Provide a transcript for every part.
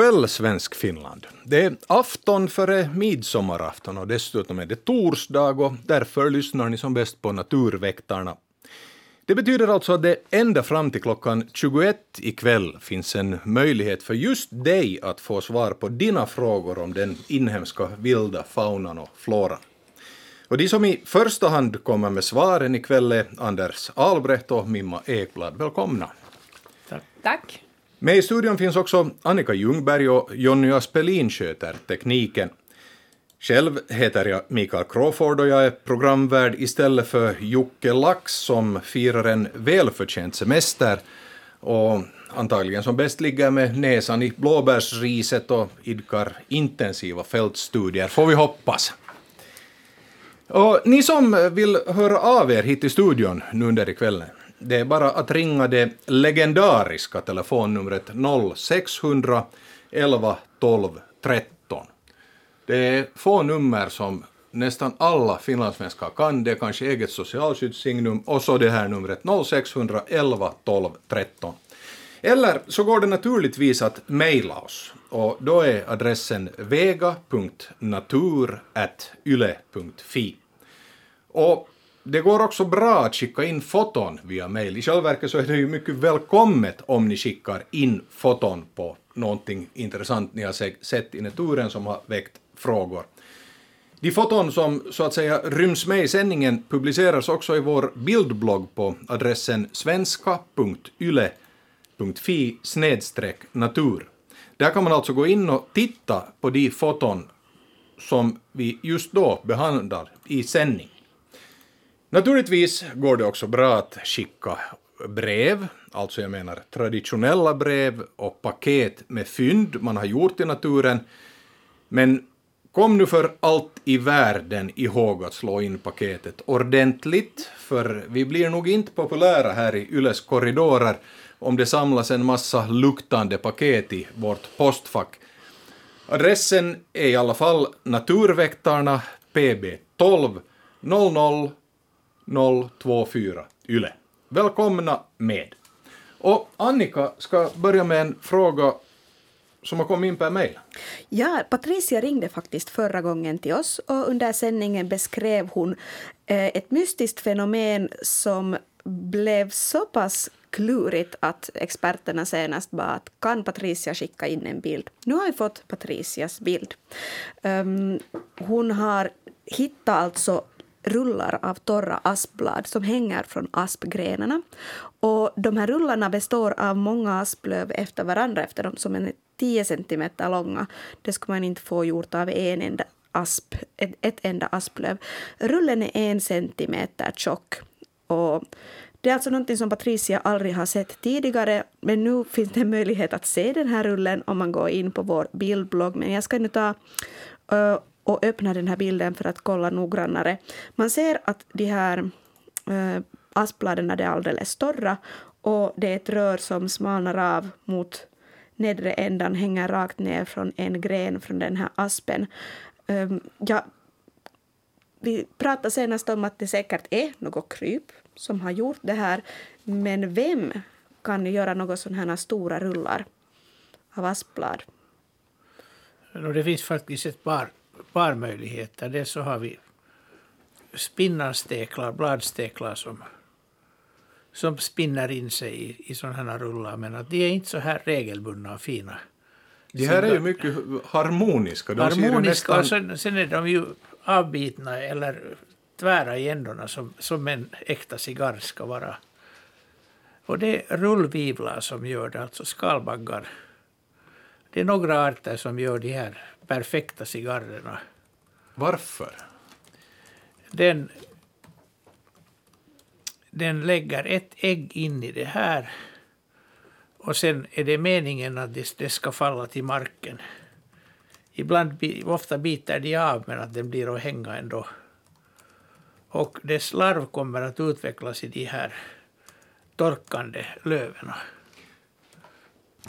Kväll, svensk Finland. Det är afton före midsommarafton och dessutom är det torsdag och därför lyssnar ni som bäst på Naturväktarna. Det betyder alltså att det ända fram till klockan 21 ikväll finns en möjlighet för just dig att få svar på dina frågor om den inhemska vilda faunan och floran. Och de som i första hand kommer med svaren ikväll är Anders Albrecht och Mimma Ekblad. Välkomna. Tack. Tack. Med i studion finns också Annika Ljungberg och Jonny Aspelin sköter tekniken. Själv heter jag Mikael Crawford och jag är programvärd istället för Jocke Lax som firar en välförtjänt semester och antagligen som bäst ligger med näsan i blåbärsriset och idkar intensiva fältstudier, får vi hoppas. Och ni som vill höra av er hit till studion nu under kvällen, det är bara att ringa det legendariska telefonnumret 0600 11 12 13. Det är få nummer som nästan alla finlandssvenskar kan. Det är kanske eget socialskyddssignum och så det här numret 0600 11 12 13. Eller så går det naturligtvis att mejla oss och då är adressen vega.natur.yle.fi. Och det går också bra att skicka in foton via mejl. I själva verket så är det ju mycket välkommet om ni skickar in foton på någonting intressant ni har sett i naturen som har väckt frågor. De foton som så att säga ryms med i sändningen publiceras också i vår bildblogg på adressen svenska.yle.fi natur. Där kan man alltså gå in och titta på de foton som vi just då behandlar i sändning. Naturligtvis går det också bra att skicka brev, alltså jag menar traditionella brev och paket med fynd man har gjort i naturen. Men kom nu för allt i världen ihåg att slå in paketet ordentligt, för vi blir nog inte populära här i Yles korridorer om det samlas en massa luktande paket i vårt postfack. Adressen är i alla fall Naturväktarna PB 12 00 024 YLE. Välkomna med. Och Annika ska börja med en fråga som har kommit in per mejl. Ja, Patricia ringde faktiskt förra gången till oss och under sändningen beskrev hon eh, ett mystiskt fenomen som blev så pass klurigt att experterna senast bad att kan Patricia skicka in en bild. Nu har vi fått Patricias bild. Um, hon har hittat alltså rullar av torra aspblad som hänger från aspgrenarna. Och de här rullarna består av många asplöv efter varandra, efter dem som är 10 centimeter långa. Det skulle man inte få gjort av en enda asp, ett, ett enda asplöv. Rullen är en centimeter tjock. Och det är alltså någonting som Patricia aldrig har sett tidigare, men nu finns det en möjlighet att se den här rullen om man går in på vår bildblogg. Men jag ska nu ta uh, och öppna den här bilden för att kolla noggrannare. Man ser att de här eh, aspbladen är alldeles torra och det är ett rör som smalnar av mot nedre ändan, hänger rakt ner från en gren från den här aspen. Ähm, ja, vi pratade senast om att det säkert är något kryp som har gjort det här, men vem kan göra några sådana här stora rullar av aspblad? Det finns faktiskt ett par par möjligheter. Dels så har vi spinnarsteklar, bladsteklar som, som spinner in sig i, i sådana här rullar. Men att de är inte så här regelbundna och fina. De här är ju mycket harmoniska. De harmoniska nästan... och sen, sen är de ju avbitna eller tvära i ändarna som, som en äkta cigarr ska vara. Och det är rullvivlar som gör det, alltså skalbaggar. Det är några arter som gör de här perfekta cigarrerna. Varför? Den, den lägger ett ägg in i det här och sen är det meningen att det, det ska falla till marken. Ibland, ofta biter de av men att den blir att hänga ändå. Och dess larv kommer att utvecklas i de här torkande löven.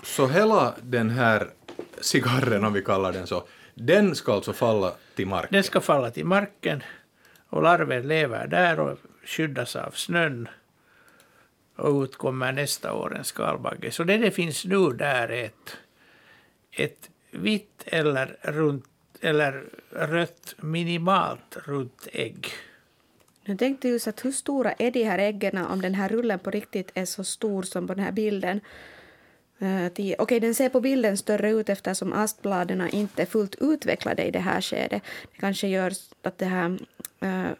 Så hela den här cigarren, om vi kallar den så, den ska alltså falla till marken? Den ska falla till marken och larven lever där och skyddas av snön och ut kommer nästa år en skalbagge. Så det det finns nu där är ett ett vitt eller, runt, eller rött minimalt runt ägg. Nu tänkte jag just att hur stora är de här äggen om den här rullen på riktigt är så stor som på den här bilden? Eh, tio- Okej, den ser på bilden större ut eftersom astbladen inte är fullt utvecklade i det här skedet. Det kanske gör att det här uh,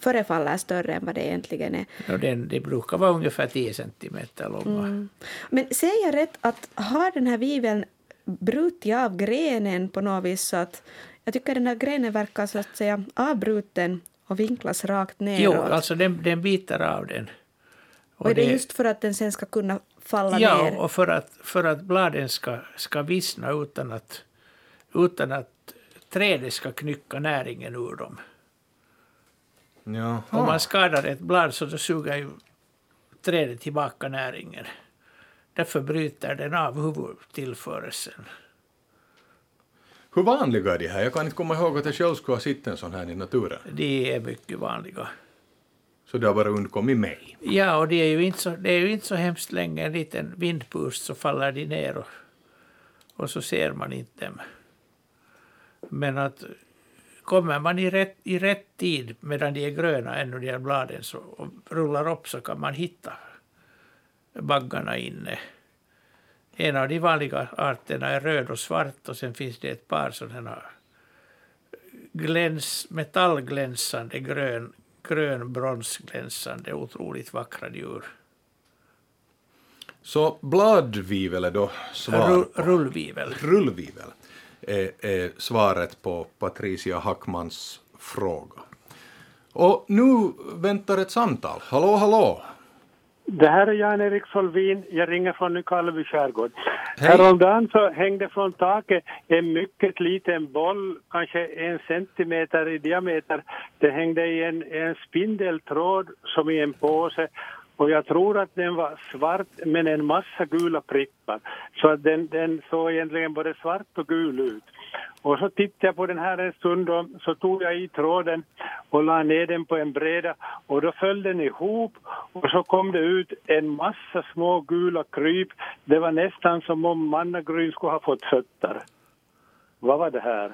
förefaller större än vad det egentligen är. Och den, det brukar vara ungefär 10 centimeter långa. Mm. Men säger jag rätt att har den här viveln brutit av grenen på något vis så att jag tycker den här grenen verkar så att säga avbruten och vinklas rakt neråt. Jo, alltså den, den biter av den. och är det just för att den sen ska kunna falla Ja, ner? och för att, för att bladen ska, ska vissna utan att, utan att trädet ska knycka näringen ur dem. Jaha. Om man skadar ett blad så då suger ju trädet tillbaka näringen. Därför bryter den av huvudtillförelsen. Hur vanliga är de här? Jag kan inte komma ihåg att jag själv skulle ha sett en sån här i naturen. De är mycket vanliga. Så det har bara undkommit mig. Ja, och det är ju inte så, det är ju inte så hemskt länge, en liten vindpust så faller de ner och, och så ser man inte dem. Men att kommer man i rätt, i rätt tid medan de är gröna ännu, de här bladen, så, och rullar upp så kan man hitta baggarna inne. En av de vanliga arterna är röd och svart och sen finns det ett par sådana gläns, metallglänsande grön, grön bronsglänsande otroligt vackra djur. Så bladvivel är då svar Rull, på rullvivel. rullvivel är, är svaret på Patricia Hackmans fråga. Och nu väntar ett samtal. Hallå, hallå! Det här är Jan-Erik Solvin. Jag ringer från Nykarleby skärgård. Hej. Häromdagen så hängde från taket en mycket liten boll, kanske en centimeter i diameter. Det hängde i en, en spindeltråd som i en påse. Och jag tror att den var svart med en massa gula prickar. Så att den, den såg egentligen både svart och gul ut. Och så tittade jag på den här en stund och så tog jag i tråden och la ner den på en bräda och då föll den ihop och så kom det ut en massa små gula kryp. Det var nästan som om mannagryn skulle ha fått fötter. Vad var det här?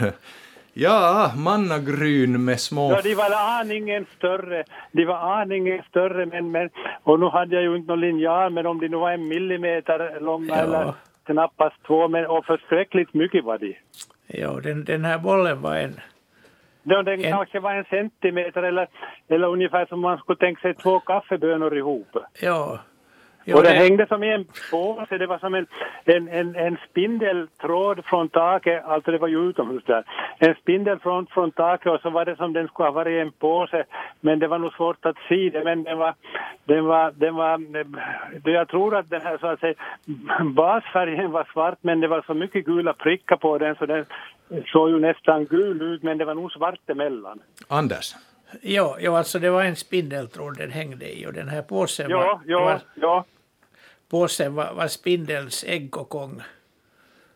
Ja, mannagryn med små... Ja, de var aningen större. De var aningen större, men, men och nu hade jag ju inte någon linjal, men om de nu var en millimeter långa Ja. eller knappast två, men och förskräckligt mycket var de. Ja, den, den här bollen var en... Den, den En- kanske var en centimeter eller, eller ungefär som man skulle tänka sig två kaffebönor ihop. Ja. Ja och det det- hängde som i en påse, det var som en, en, en, en spindeltråd från taket, alltså det var ju utomhus där. En spindel från, från taket och så var det som den skulle ha varit i en påse, men det var nog svårt att se det, men den var, den var, den var, det- jag tror att den här så att säga, basfärgen var svart, men det var så mycket gula prickar på den så den såg ju nästan gul ut, men det var nog svart emellan. Anders. Ja, ja, alltså det var en spindeltråd den hängde i och den här påsen Ja, var, ja, var, ja, påsen var, var spindels äggkokong.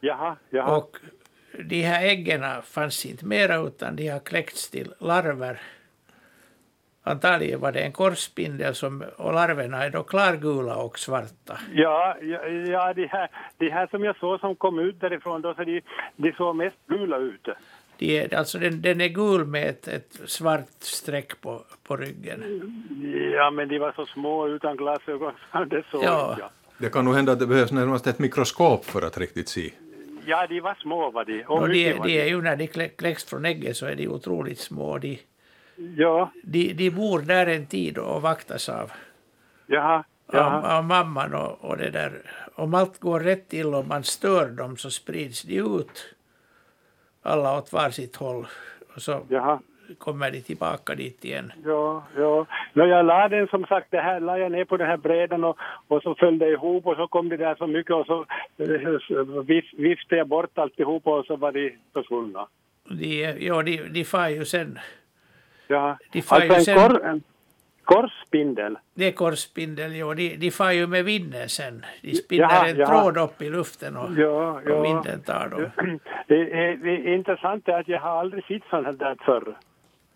jaha, jaha. Och de här äggen fanns inte mera utan de har kläckts till larver. Antagligen var det en korsspindel som, och larverna är då klargula och svarta. Ja, ja, ja de, här, de här som jag såg som kom ut därifrån, då, så de, de såg mest gula ut. De är, alltså den, den är gul med ett, ett svart streck på, på ryggen. Ja, men de var så små utan glasögon, så det såg Ja. jag. Det kan nog hända att det behövs närmast ett mikroskop för att riktigt se. Ja, de var små var de. Och Och de, var de är ju när de klä- kläcks från ägget så är de otroligt små. De, Ja, de, de bor där en tid och vaktas av, jaha, av, jaha. av mamman och, och det där. Om allt går rätt till och man stör dem så sprids de ut alla åt var sitt håll. Och så jaha. kommer de tillbaka dit igen. Ja, ja. Nå, jag la den som sagt, det här la jag ner på den här brädan och, och så föll det ihop och så kom det där så mycket och så eh, vif, viftade jag bort alltihop och så var de försvunna. De, ja, de, de far ju sen. Ja. De far ju Alltså en, sen- korsspindel. Det är korsspindel, ja, de, de far ju med vinden sen. De spinner Jaha, en jaha. tråd upp i luften och, Ja, ja. och vinden tar dem. Det är, det är intressant att jag har aldrig sett sånt här där förr.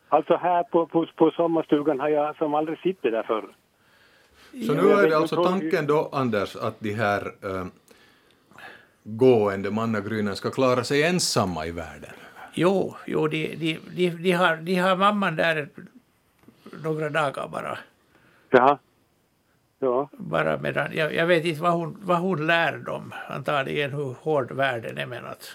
Alltså här på, på, på sommarstugan har jag som aldrig sett det där förr. Så nu är det alltså tanken då, Anders, att de här, eh, gående mannagrynen ska klara sig ensamma i världen? Jo, jo de, de, de, de, har, de har mamman där några dagar bara. Jaha. Ja. bara medan, jag, jag vet inte vad hon, vad hon lär dem, antagligen hur hård världen är. Men att,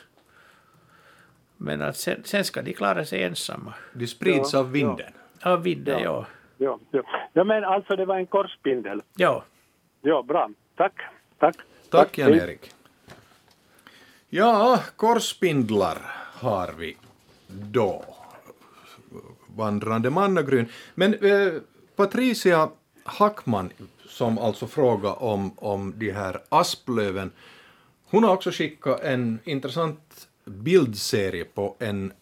men att sen, sen ska de klara sig ensamma. De sprids Ja, av vinden. Av vinden, ja. Ja, ja. ja, men alltså det var en korsspindel. ja. Ja, bra. Tack. Tack. Tack. Jan-Erik. Ja, korsspindlar har vi då. Vandrande mannagryn. Men eh, Patricia Hackman, som alltså frågar om, om de här asplöven, hon har också skickat en intressant bildserie på en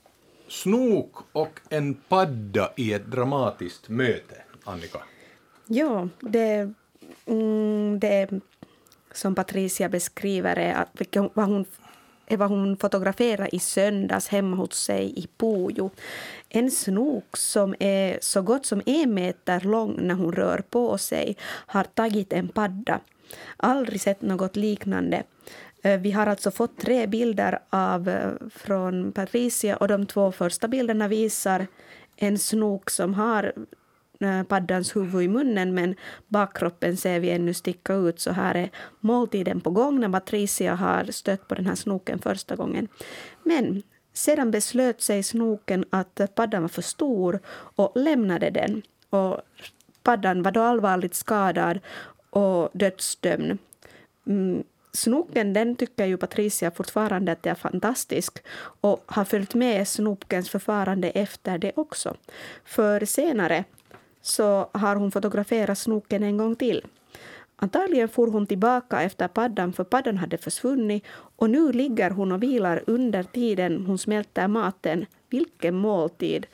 snok och en padda i ett dramatiskt möte. Annika. Ja, det, mm, det som Patricia beskriver är att, vad, hon, vad hon fotograferar i söndags hemma hos sig i Pujo. En snok som är så gott som en meter lång när hon rör på sig har tagit en padda. Aldrig sett något liknande. Eh, vi har alltså fått tre bilder av, eh, från Patricia och de två första bilderna visar en snok som har eh, paddans huvud i munnen men bakkroppen ser vi ännu sticka ut så här är måltiden på gång när Patricia har stött på den här snoken första gången. Men sedan beslöt sig snoken att paddan var för stor och lämnade den. Och paddan var då allvarligt skadad och dödsdömd. Mm, Snoken den tycker ju Patricia fortfarande att det är fantastisk och har följt med snokens förfarande efter det också. För senare så har hon fotograferat snoken en gång till. Antagligen for hon tillbaka efter paddan för paddan hade försvunnit och nu ligger hon och vilar under tiden hon smälter maten. Vilken måltid!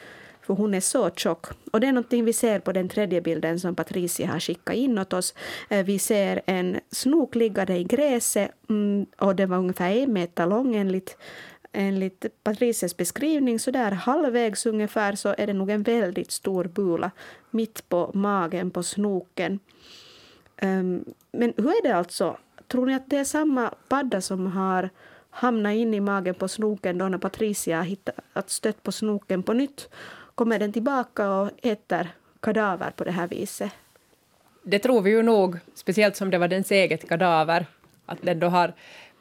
För hon är så tjock. Och det är någonting vi ser på den tredje bilden som Patricia har skickat in åt oss. Eh, vi ser en snok liggande i gräset mm, och den var ungefär en meter lång enligt Enligt Patricias beskrivning, så där halvvägs ungefär, så är det nog en väldigt stor bula mitt på magen på snoken. Ehm, men hur är det alltså? Tror ni att det är samma padda som har hamnat in i magen på snoken då när Patricia har hittat, stött på snoken på nytt? Kommer den tillbaka och äter kadaver på det här viset? Det tror vi ju nog, speciellt som det var dens eget kadaver, att den då har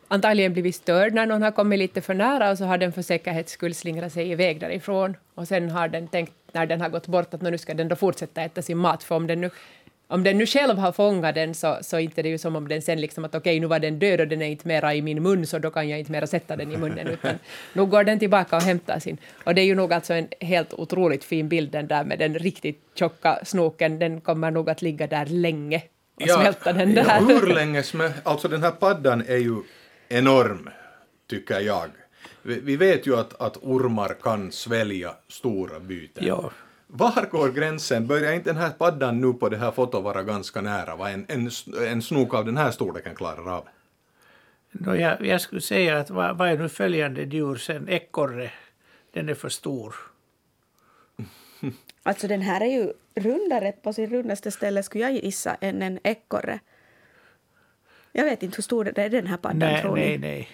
antagligen blivit störd när någon har kommit lite för nära och så har den för säkerhets skull slingrat sig iväg därifrån. Och sen har den tänkt, när den har gått bort, att nu ska den då fortsätta äta sin mat, för om den nu om den nu själv har fångat den så, så inte det är ju som om den sen liksom att okej, nu var den död och den är inte mera i min mun så då kan jag inte mera sätta den i munnen utan nu går den tillbaka och hämtar sin. Och det är ju nog alltså en helt otroligt fin bild den där med den riktigt tjocka snoken, den kommer nog att ligga där länge och smälta den där. Ja, hur länge smä... Alltså den här paddan är ju enorm, tycker jag. Vi, vi vet ju att, att ormar kan svälja stora byten. Ja. Var går gränsen? Börjar inte den här paddan nu på det här fotot vara ganska nära vad en, en, en snok av den här storleken klarar av? Nå, jag, jag skulle säga att vad, vad är nu följande djur sen? Ekorre, den är för stor. Alltså den här är ju rundare på sin rundaste ställe skulle jag gissa än en ekorre. Jag vet inte hur stor är den här paddan Nej, tror nej, ni? nej.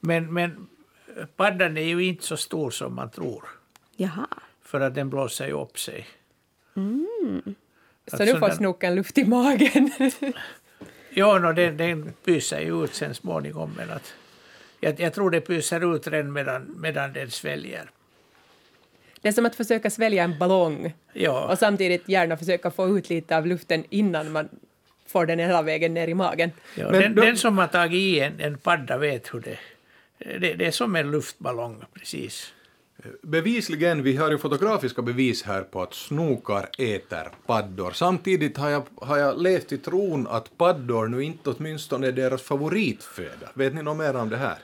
Men, men paddan är ju inte så stor som man tror. Jaha. För att den blåser ju upp sig. Så Alltså, nu får den- snoken luft i magen. Ja, no, den, den pyser ju ut sen småningom. Men att, jag, jag tror det pyser ut redan medan, medan den sväljer. Det är som att försöka svälja en ballong Ja, och samtidigt gärna försöka få ut lite av luften innan man får den hela vägen ner i magen. ja Men den, då- den som har tagit i en, en padda vet hur det det, det är som en luftballong, precis. Bevisligen, vi har ju fotografiska bevis här på att snokar äter paddor. Samtidigt har jag, har jag levt i tron att paddor nu inte åtminstone är deras favoritföda. Vet ni något mer om det här?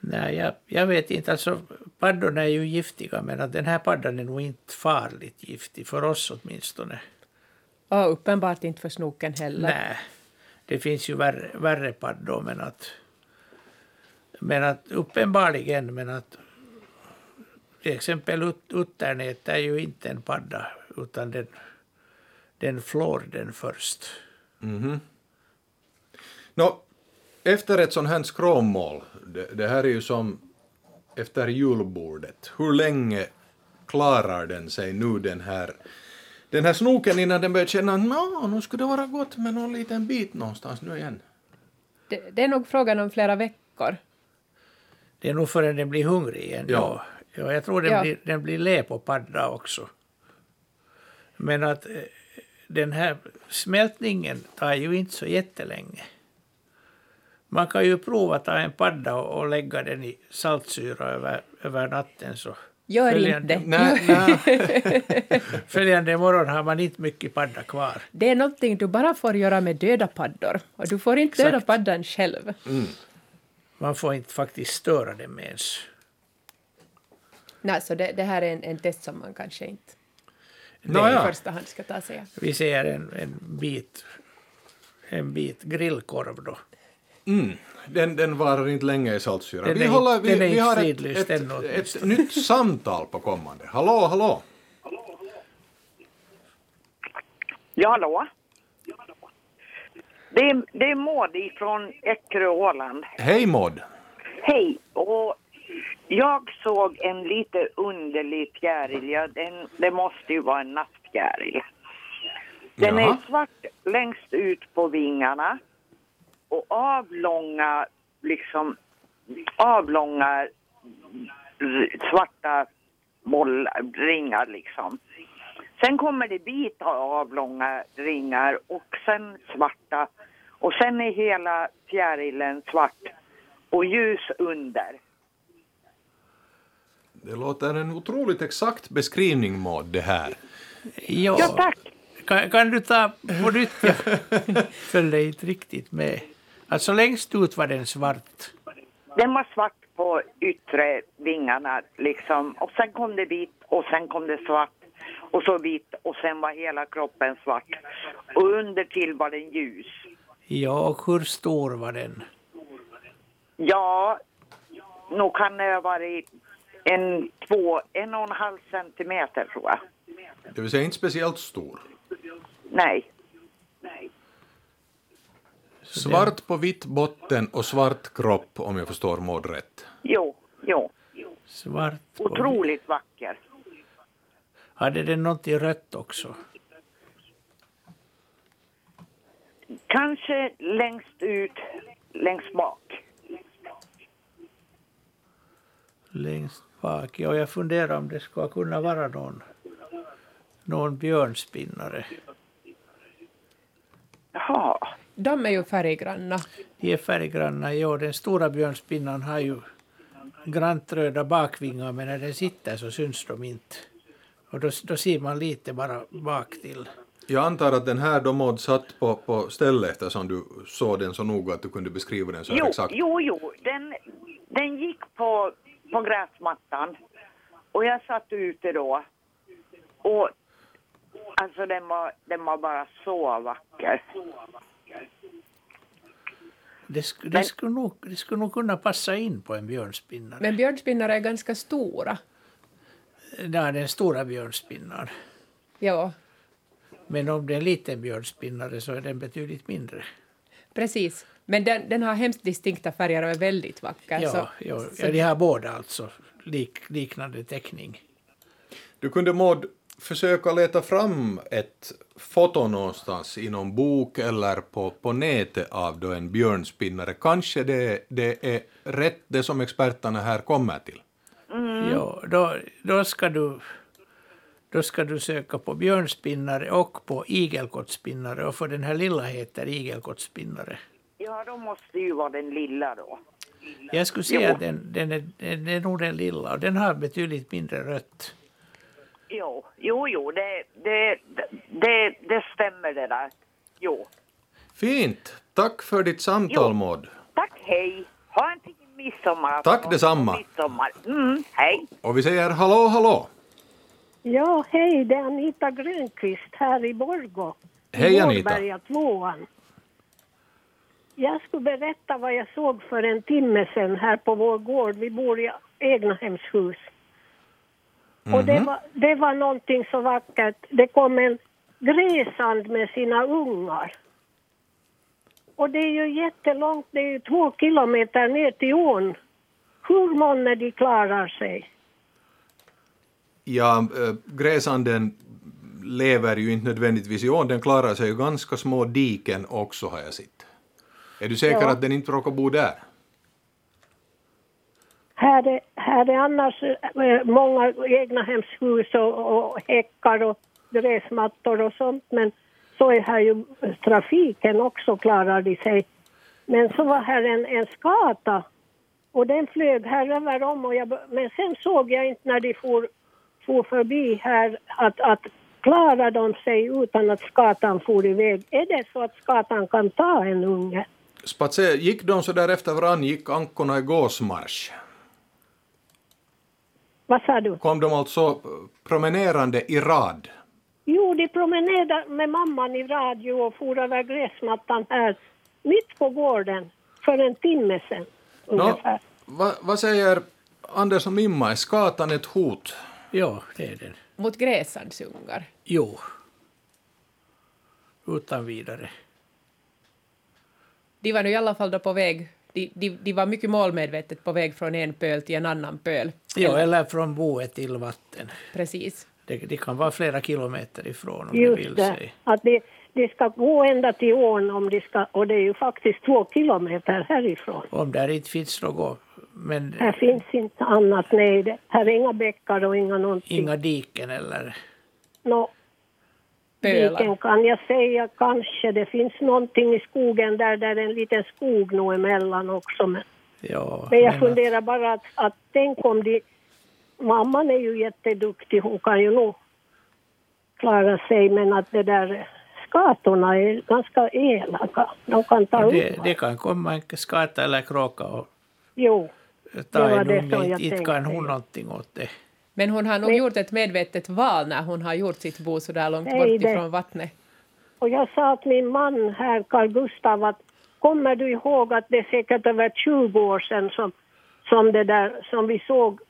Nej, jag, jag vet inte. Alltså, paddorna är ju giftiga, men att den här paddan är nog inte farligt giftig, för oss åtminstone. Och uppenbart inte för snoken heller. Nej, det finns ju värre, värre paddor, men att... Men att uppenbarligen, men att... Till exempel ut, utternät är ju inte en padda, utan den, den flår den först. Nå, efter ett sånt här skråmål, det, det här är ju som efter julbordet, hur länge klarar den sig nu den här den här snoken innan den börjar känna att nu skulle det vara gott med någon liten bit någonstans nu igen? Det, det är nog frågan om flera veckor. Det är nog förrän den blir hungrig igen. Ja. Ja. ja jag tror den, Ja. blir, den blir padda också. Men att eh, den här smältningen tar ju inte så jättelänge. Man kan ju prova att ta en padda och, och lägga den i saltsyra över, över natten. Så Gör följande, inte. Nej, nej. följande morgon har man inte mycket padda kvar. Det är någonting du bara får göra med döda paddor. Och du får inte döda Exakt. paddan själv. Man får inte faktiskt störa dem ens. Nej, så det, det här är en, en test som man kanske inte Nåja. i första hand ska ta sig. Vi ser en, en bit en bit grillkorv då. Mm. Den, den varar inte länge i saltsyra. Den vi är håller, vi, den är vi har ett, fridlyst ett, ännu ett, åtminstone. nytt samtal på kommande. Hallå, hallå! Ja, hallå? Det är, det är Maud från Eckerö, Åland. Hej Maud! Hej! Och jag såg en lite underlig fjäril. Ja, den, det måste ju vara en nattfjäril. Den Jaha. är svart längst ut på vingarna och avlånga, liksom avlånga svarta bollar, ringar liksom. Sen kommer det vita avlånga ringar och sen svarta. Och sen är hela fjärilen svart och ljus under. Det låter en otroligt exakt beskrivning Maud det här. Ja, Ja, tack. Kan, kan du ta på nytt? Jag följde inte riktigt med. Alltså längst ut var den svart. Den var svart på yttre vingarna liksom. Och sen kom det vit och sen kom det svart. Och så vitt och sen var hela kroppen svart. Och under till var den ljus. Ja, och hur stor var den? Ja, nog kan det ha varit en, två, en och en halv centimeter tror jag. Det vill säga inte speciellt stor. Nej. Svart på vitt botten och svart kropp om jag förstår Maud rätt. Jo, jo. Svart. och- Otroligt vacker. Hade den något i rött också? Kanske längst ut, längst bak. Längst bak. Ja, jag funderar om det ska kunna vara någon, någon björnspinnare. Jaha. De är ju färggranna. De är färggranna. Ja, den stora björnspinnan har ju grant röda bakvingar men när den sitter så syns de inte. Och då, då ser man lite bara bak till. Jag antar att den här då Maud satt på, på stället eftersom du såg den så noga att du kunde beskriva den så Jo, exakt. jo, jo. Den, den gick på, på gräsmattan och jag satt ute då. Och alltså den var, den var bara så vacker. Det, sk, det, skulle nog, det skulle nog kunna passa in på en björnspinnare. Men björnspinnare är ganska stora. Ja, den stora björnspinnaren. Ja, Men om det är en liten björnspinnare så är den betydligt mindre. precis. Men den, den har hemskt distinkta färger och är väldigt vacker. Ja, så, ja, så, ja, de har båda alltså lik, liknande teckning. Du kunde Maud försöka leta fram ett foto någonstans i någon bok eller på, på nätet av då en björnspinnare. Kanske det, det är rätt det som experterna här kommer till. Ja, då, då, ska du, då ska du söka på björnspinnare och på igelkottspinnare och för den här lilla heter igelkottspinnare. Ja, då måste ju vara den lilla då. Jag skulle säga Jo. att den, den, är, den är nog den lilla och den har betydligt mindre rött. Jo, jo, jo, det, det, det, det stämmer det där. Jo. Fint! Tack för ditt samtal Jo. Maud. Tack, hej. Ha en fin midsommar. Tack detsamma. Midsommar. Mm, hej. Och vi säger hallå hallå! Ja, hej, det är Anita Grönqvist här i Borgå. Hej, Anita. Vårberga tvåan. Jag skulle berätta vad jag såg för en timme sedan här på vår gård. Vi bor i egnahemshus. Och det var, det var någonting så vackert. Det kom en gräsand med sina ungar. Och det är ju jättelångt, det är ju två kilometer ner till ån. Hur många de klarar sig? Ja, äh, gräsanden lever ju inte nödvändigtvis i ån, den klarar sig ju ganska små diken också har jag sett. Är du säker Ja. att den inte råkar bo där? Här är, här är annars eh, många egnahemshus och, och häckar och gräsmattor och sånt men så är här ju trafiken också klarar de sig. Men så var här en, en skata och den flög här över om och jag, men sen såg jag inte när de for, for förbi här att, att klarar de sig utan att skatan for iväg? Är det så att skatan kan ta en unge? Spatser, gick de så där efter varann, gick ankorna i gåsmarsch? Vad sa du? Kom de alltså promenerande i rad? Jo, de promenerade med mamman i radio och for över gräsmattan här mitt på gården för en timme sedan ungefär. va, vad säger Anders och Mimma, är skatan ett hot? Ja, det är den. Mot gräsandsungar. Jo. Utan vidare. De var nu i alla fall då på väg, de, de, de var mycket målmedvetet på väg från en pöl till en annan pöl. Ja, eller från boet till vatten. Precis. Det, det kan vara flera kilometer ifrån om det vill Just det, sig. att de, de ska gå ända till ån om de ska, och det är ju faktiskt två kilometer härifrån. Om där inte finns något, men Här finns inte annat, nej. Det, här är inga bäckar och inga någonting. inga diken eller... Nå, Pölar. Viken kan jag säga kanske. Det finns någonting i skogen där, där är en liten skog nog emellan också. Men, Ja, men jag men att- funderar bara att, att tänk om de... Mamman är ju jätteduktig, hon kan ju nog klara sig, men att det där skatorna är ganska elaka. De kan ta det, upp. det kan komma en skata eller kråka och Jo, ta en unge. Inte- Inte kan hon någonting åt det. Men hon har nog Men- gjort ett medvetet val när hon har gjort sitt bo så där långt Nej, bort det- ifrån vattnet. Och jag sa till min man här, Carl Gustav, att kommer du ihåg att det är säkert över 20 år sedan som, som det där som vi såg,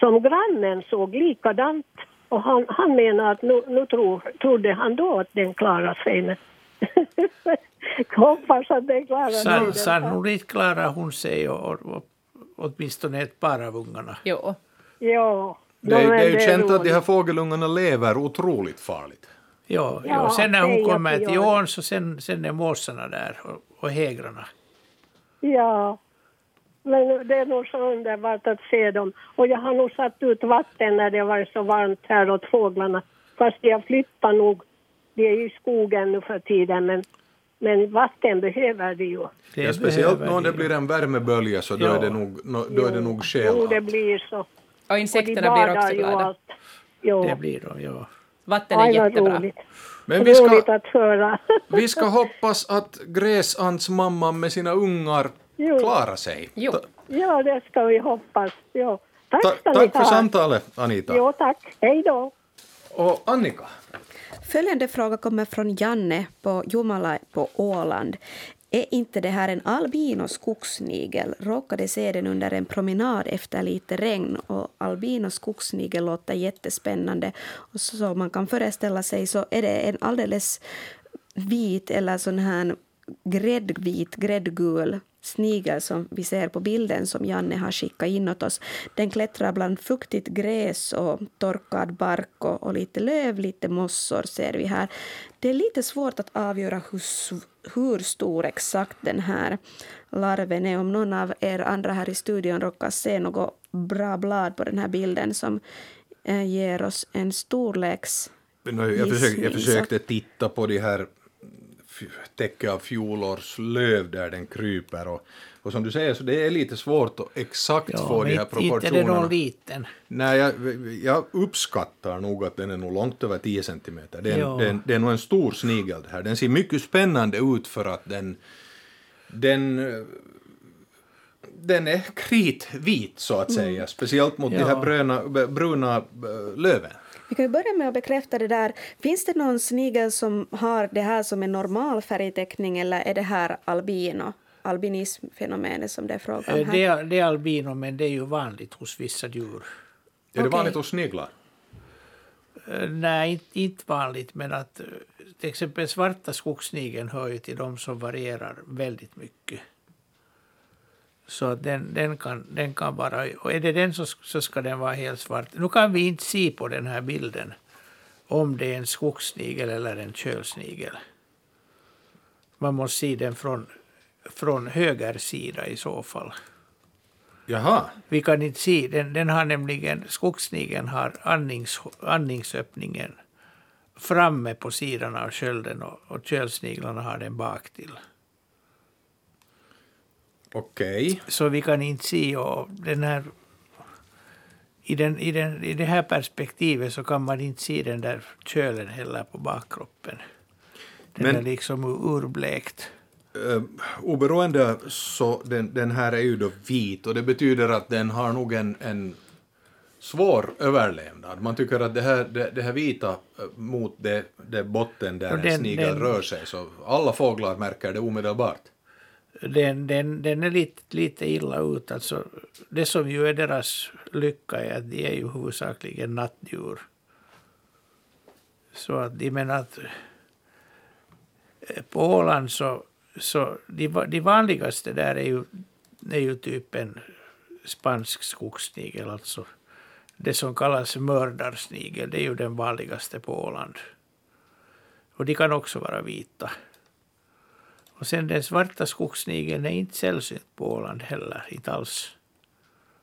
som grannen såg likadant. Och han, han menar att nu, nu tror, trodde han då att den klarar sig. Men hoppas att den klarar sig. Sannolikt klarar hon sig och, och, och åtminstone ett par av ungarna. Jo. Ja. Det, är- det är ju känt att de här fågelungarna lever otroligt farligt. Ja, ja, Ja, sen när hon kommer till ån så sen, sen är måsarna där och, och hägrarna. Ja. Men det är nog så underbart att se dem. Och jag har nog satt ut vatten när det varit så varmt här åt fåglarna. Fast de har flyttat nog. De är ju i skogen nu för tiden men, men vatten behöver de ju. Det ja, speciellt när det de. blir en värmebölja så då Ja. är det nog, då är det nog skäl Jo, det blir så. Och Och insekterna blir badar också glada. allt. Jo. Det blir de, ja. Vatten är Aj, jättebra. roligt. Men vi ska, Roligt att höra. vi ska hoppas att gräsandsmamman med sina ungar Jo. klarar sig. Jo. Ta- ja, det ska vi hoppas. Jo. Tack ta- tack för samtalet, Anita. Jo, tack. Hej då. Och Annika, Följande fråga kommer från Janne på Jomala på Åland. Är inte det här en albino skogssnigel? Råkade se den under en promenad efter lite regn och albino skogssnigel låter jättespännande. Och så man kan föreställa sig så är det en alldeles vit eller sån här gräddvit, gräddgul snigel som vi ser på bilden som Janne har skickat in åt oss. Den klättrar bland fuktigt gräs och torkad bark och, och lite löv, lite mossor ser vi här. Det är lite svårt att avgöra hur, hur stor exakt den här larven är. Om någon av er andra här i studion råkar se något bra blad på den här bilden som eh, ger oss en storleks... jag, försökte, jag försökte titta på de här täcke av fjolårslöv där den kryper och, och som du säger så det är lite svårt att exakt ja få de här inte- inte är det proportionerna. någon liten. Nej, jag, jag uppskattar nog att den är nog långt över 10 centimeter. Det är, Ja. en, det, är, nog en stor snigel det här. Den ser mycket spännande ut för att den, den, den är kritvit så att säga, speciellt mot de här Ja. bruna, bruna eh, löven. Vi kan ju börja med att bekräfta det där. Finns det någon snigel som har det här som en normal färgteckning eller är det här albino? albinismfenomenet som det är fråga om Eh, här. Det är, det är albino, men det är ju vanligt hos vissa djur. Är det vanligt hos sniglar? Eh, Nej, inte, inte vanligt, men att eh, till exempel svarta skogssnigeln hör ju till de som varierar väldigt mycket. Så att den, den, kan, den kan vara, och är det den så, så ska den vara helt svart. Nu kan vi inte se på den här bilden om det är en skogssnigel eller en kölsnigel. Man måste se den från, från höger sida i så fall. Jaha, Vi kan inte se, den, den har nämligen, skogssnigeln har andnings, andningsöppningen framme på sidan av skölden och, och kölsniglarna har den bak okej. Så vi kan inte se och den här i, den, i, den, I det här perspektivet så kan man inte se den där kölen heller på bakkroppen. Den Men- är liksom urblekt. Uh, oberoende så den, den här är ju då vit och det betyder att den har nog en, en svår överlevnad. Man tycker att det här, det, det här vita eh, mot det, det botten där Och en den- snigel den- rör sig, så alla fåglar märker det omedelbart. Den, den, den är lite, lite illa ut. Alltså, det som ju är deras lycka är att de är ju huvudsakligen nattdjur. Så att de menar att eh, på Åland så, så de, de vanligaste där är ju, är ju typ en spansk skogssnigel, alltså det som kallas mördarsnigel, det är ju den vanligaste på Åland. Och de kan också vara vita. Och sen den svarta skogssnigeln är inte sällsynt på Åland heller, inte alls.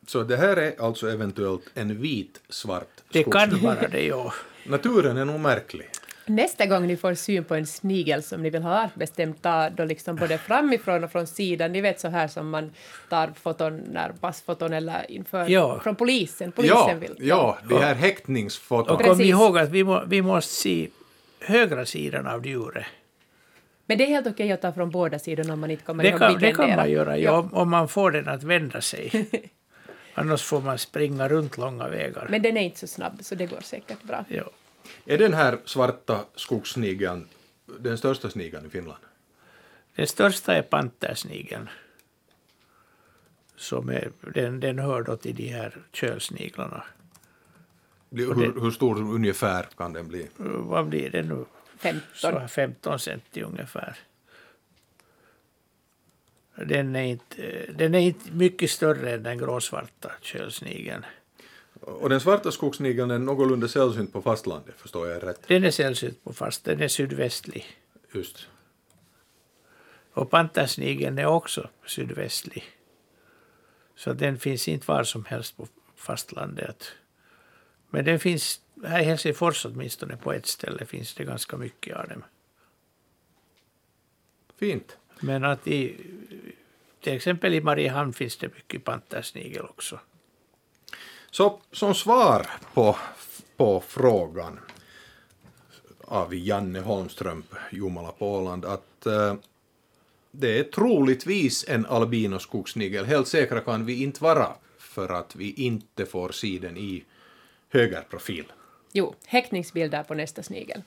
Så det här är alltså eventuellt en vit svart Det kan vara det, ja. Naturen är nog märklig. Nästa gång ni får syn på en snigel som ni vill ha artbestämt, ta då liksom både framifrån och från sidan. Ni vet så här som man tar foton när passfoton eller inför Ja. från polisen. Polisen Ja, vill. ja, de här häktningsfoton. Och kom ihåg att vi, må, vi måste se högra sidan av djuret. Men det är helt okej att ta från båda sidorna om man inte kommer Det ihåg kan, vilken det kan man göra, ja, om, om man får den att vända sig. Annars får man springa runt långa vägar. Men den är inte så snabb, så det går säkert bra. Ja. Är den här svarta skogssnigeln den största snigeln i Finland? Den största är pantersnigeln. Som är, den, den hör då till de här kölsniglarna. Hur, hur stor ungefär kan den bli? Vad blir det nu? 15. Så här 15 centi ungefär. Den är, inte, den är inte mycket större än den gråsvarta kölsnigeln. Och den svarta skogssnigeln är någorlunda sällsynt på fastlandet, förstår jag rätt? Den är sällsynt på fast, den är sydvästlig. Just. Och pantersnigeln är också sydvästlig. Så den finns inte var som helst på fastlandet. Men den finns, här i Helsingfors åtminstone på ett ställe finns det ganska mycket av dem. Fint. Men att i, till exempel i Mariehamn finns det mycket pantersnigel också. Så som svar på, på frågan av Janne Holmström, Jomala på Åland, att eh, det är troligtvis en albinoskogssnigel. Helt säkra kan vi inte vara för att vi inte får se den i högerprofil. Jo, häckningsbilder på nästa snigel.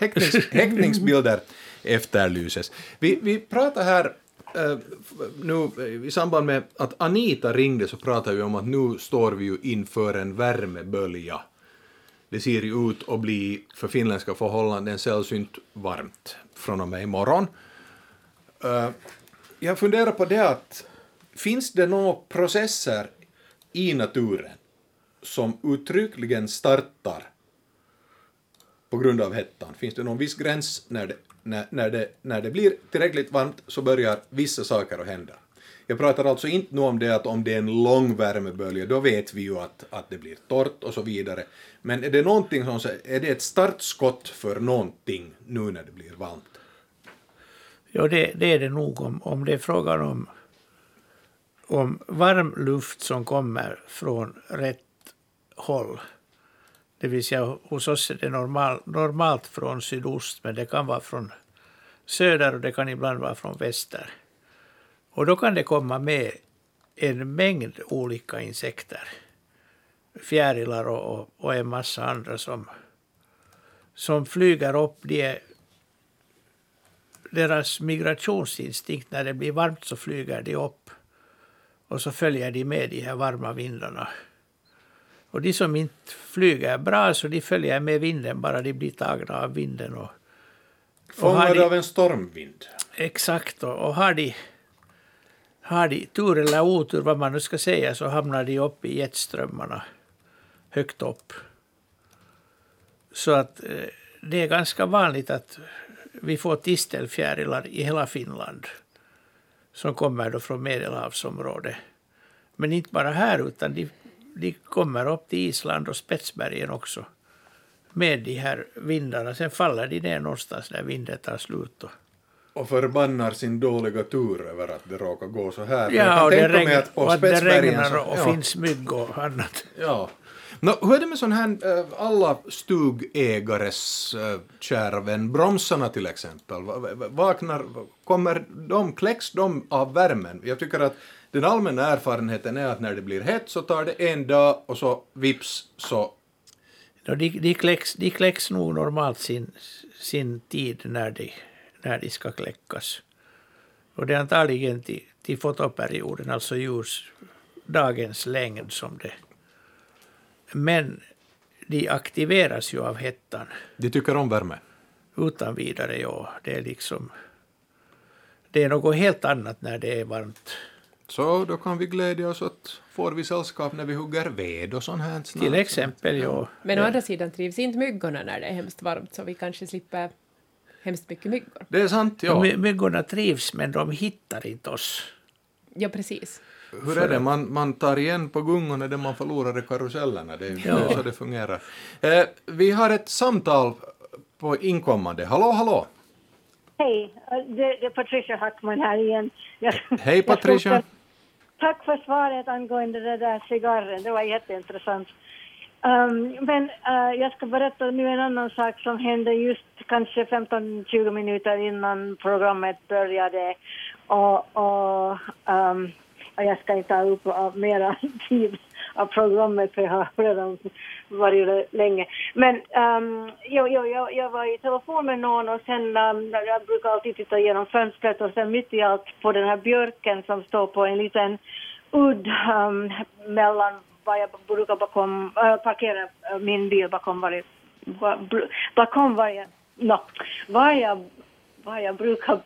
Häcknings, häckningsbilder efterlyses. Vi, vi pratar här eh, nu i samband med att Anita ringde så pratade vi om att nu står vi ju inför en värmebölja. Det ser ju ut att bli för finländska förhållanden sällsynt varmt från och med imorgon. Eh, jag funderar på det att finns det några processer i naturen som uttryckligen startar på grund av hettan? Finns det någon viss gräns när det, när, när det, när det blir tillräckligt varmt så börjar vissa saker att hända? Jag pratar alltså inte nu om det att om det är en lång värmebölja, då vet vi ju att, att det blir torrt och så vidare. Men är det någonting som, är det ett startskott för någonting nu när det blir varmt? Ja, det, det är det nog om, om det är frågan om, om varm luft som kommer från rätt håll. Det vill säga hos oss är det normal, normalt från sydost men det kan vara från söder och det kan ibland vara från väster. Och då kan det komma med en mängd olika insekter. Fjärilar och, och, och en massa andra som, som flyger upp. De är, deras migrationsinstinkt, när det blir varmt så flyger de upp. Och så följer de med de här varma vindarna. Och de som inte flyger bra så de följer med vinden bara de blir tagna av vinden. Och Fångade de- av en stormvind. Exakt, och, och har, de, har de tur eller otur, vad man nu ska säga, så hamnar de upp i jetströmmarna högt upp. Så att eh, det är ganska vanligt att vi får tistelfjärilar i hela Finland som kommer då från Medelhavsområdet. Men inte bara här, utan de, de kommer upp till Island och Spetsbergen också med de här vindarna. Sen faller de ner någonstans när vinden tar slut. Och, Och förbannar sin dåliga tur över att det råkar gå så här. Ja, och det, regn, att och att det regnar så- och ja. finns mygg och annat. Ja. Nå, hur är det med sån här, eh, alla stugägares eh, kära vän, bromsarna till exempel, Va- va- vaknar, kommer de, kläcks de av värmen? Jag tycker att den allmänna erfarenheten är att när det blir hett så tar det en dag och så vips så, de, de, kläcks, de kläcks nog normalt sin, sin tid när de, när de ska kläckas. Och det är antagligen till, till fotoperioden, alltså ljusdagens längd som det. Men de aktiveras ju av hettan de tycker om värme. utan vidare. Ja. Det är liksom... Det är något helt annat när det är varmt. Så då kan vi glädja oss åt, får vi sällskap när vi hugger ved och sånt här snart. Till exempel, ja. Men å andra sidan trivs inte myggorna när det är hemskt varmt, så vi kanske slipper hemskt mycket myggor. Det är sant, ja. My- Myggorna trivs, men de hittar inte oss. Ja, precis. Hur är det, man, man tar igen på gungorna det man förlorar i karusellerna, det är är så det fungerar. Eh, vi har ett samtal på inkommande. Hallå, hallå! Hej, det, det är Patricia Hackman här igen. Jag, Hej jag Patricia! Tack för svaret angående den där cigarren, det var jätteintressant. Um, men uh, jag ska berätta nu en annan sak som hände just kanske 15-20 minuter innan programmet började. Och, och, um, och jag ska inte ta upp av mera tid av programmet för jag har redan varit det länge. Men um, jag, jag, jag var i telefon med någon och sen um, jag brukar alltid titta genom fönstret och sen mitt i allt på den här björken som står på en liten udd um, mellan var jag brukar bakom, äh, parkera äh, min bil bakom varje... bakom varje, no, var jag var jag brukar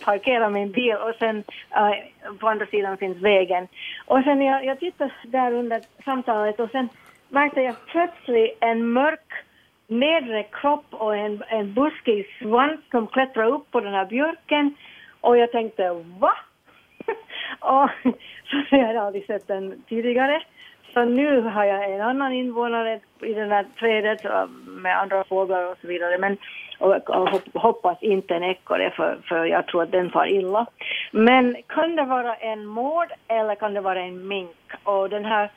parkera min bil och sen äh, på andra sidan finns vägen. Och sen jag, jag tittade där under samtalet och sen märkte jag plötsligt en mörk nedre kropp och en, en buskig svans som klättrade upp på den här björken och jag tänkte va? och, så jag hade aldrig sett den tidigare. Så nu har jag en annan invånare i det här trädet äh, med andra fåglar och så vidare. Men, och, hoppas inte en ekorre för, för jag tror att den far illa. Men kan det vara en mård eller kan det vara en mink? Och den här,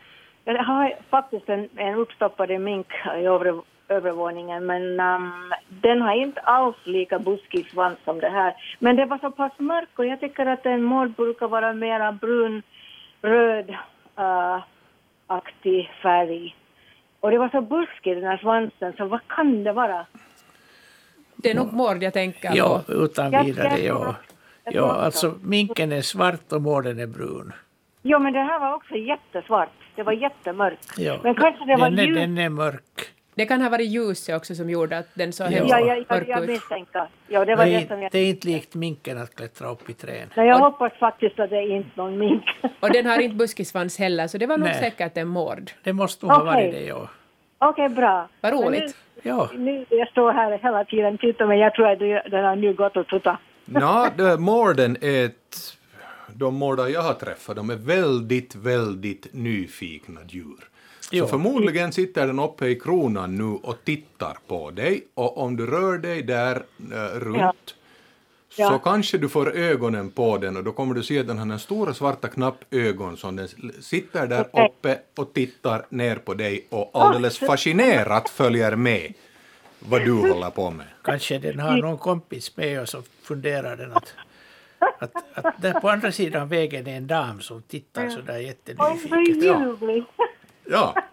jag har faktiskt en, en uppstoppad mink i övre, övervåningen men um, den har inte alls lika buskig svans som det här. Men det var så pass mörk och jag tycker att en mård brukar vara mera brun, röd, uh, aktig färg. Och det var så buskig den här svansen, så vad kan det vara? Det är nog mård jag tänker Ja, på. utan Jag- vidare, ja. Ja, alltså minken är svart och mården är brun. Jo, men det här var också jättesvart. Det var jättemörkt. Ja. Men kanske det var den, är, ljus. den är mörk. Det kan ha varit ljuset också som gjorde att den såg Ja. hemskt Ja, jag, jag, mörk jag ut. misstänker. Ja, det var Det det, är, som jag... det är inte likt minken att klättra upp i träd. Nej, jag Och- hoppas faktiskt att det är inte någon mink. Och den har inte buskisvans heller, så det var nog Nej. säkert en mård. Det måste nog ha Okej. varit det, ja. Okej, bra. Vad Men roligt. Ja, Nu, jag står här hela tiden och tittar, men jag tror att den har nu gått och tuttat. Nå, det- mården är ett... De mårdar jag har träffat, de är väldigt, väldigt nyfikna djur. Så Jo. förmodligen sitter den uppe i kronan nu och tittar på dig och om du rör dig där eh, runt Ja. Så Ja. kanske du får ögonen på den och då kommer du se att den har den stora svarta knappögon som den sitter där Okej. uppe och tittar ner på dig och alldeles fascinerat följer med vad du håller på med. kanske den har någon kompis med och så funderar den att, att, att där på andra sidan vägen är en dam som tittar så där jättenyfiket. ljuvligt. Ja,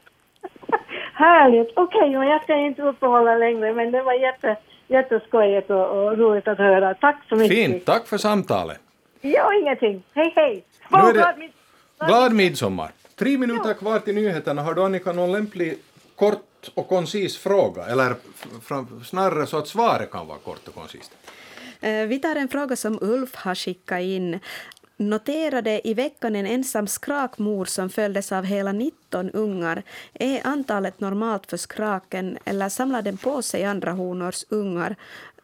Härligt. Okej, men jag ska inte uppehålla längre, men det var jätte, jätteskojigt och, och roligt att höra. Tack så mycket. fint. Tack för samtalet. Ja, ingenting. Hej, hej. Nu är det- glad mid- Glad midsommar! Tre minuter kvar till nyheterna. Har du Annika någon lämplig kort kort och koncis fråga, eller snarare så att svaret kan vara kort och koncist. Eh, vi tar en fråga som Ulf har skickat in. Noterade i veckan en ensam skrakmor som följdes av hela 19 ungar. Är antalet normalt för skraken eller samlar den på sig andra honors ungar?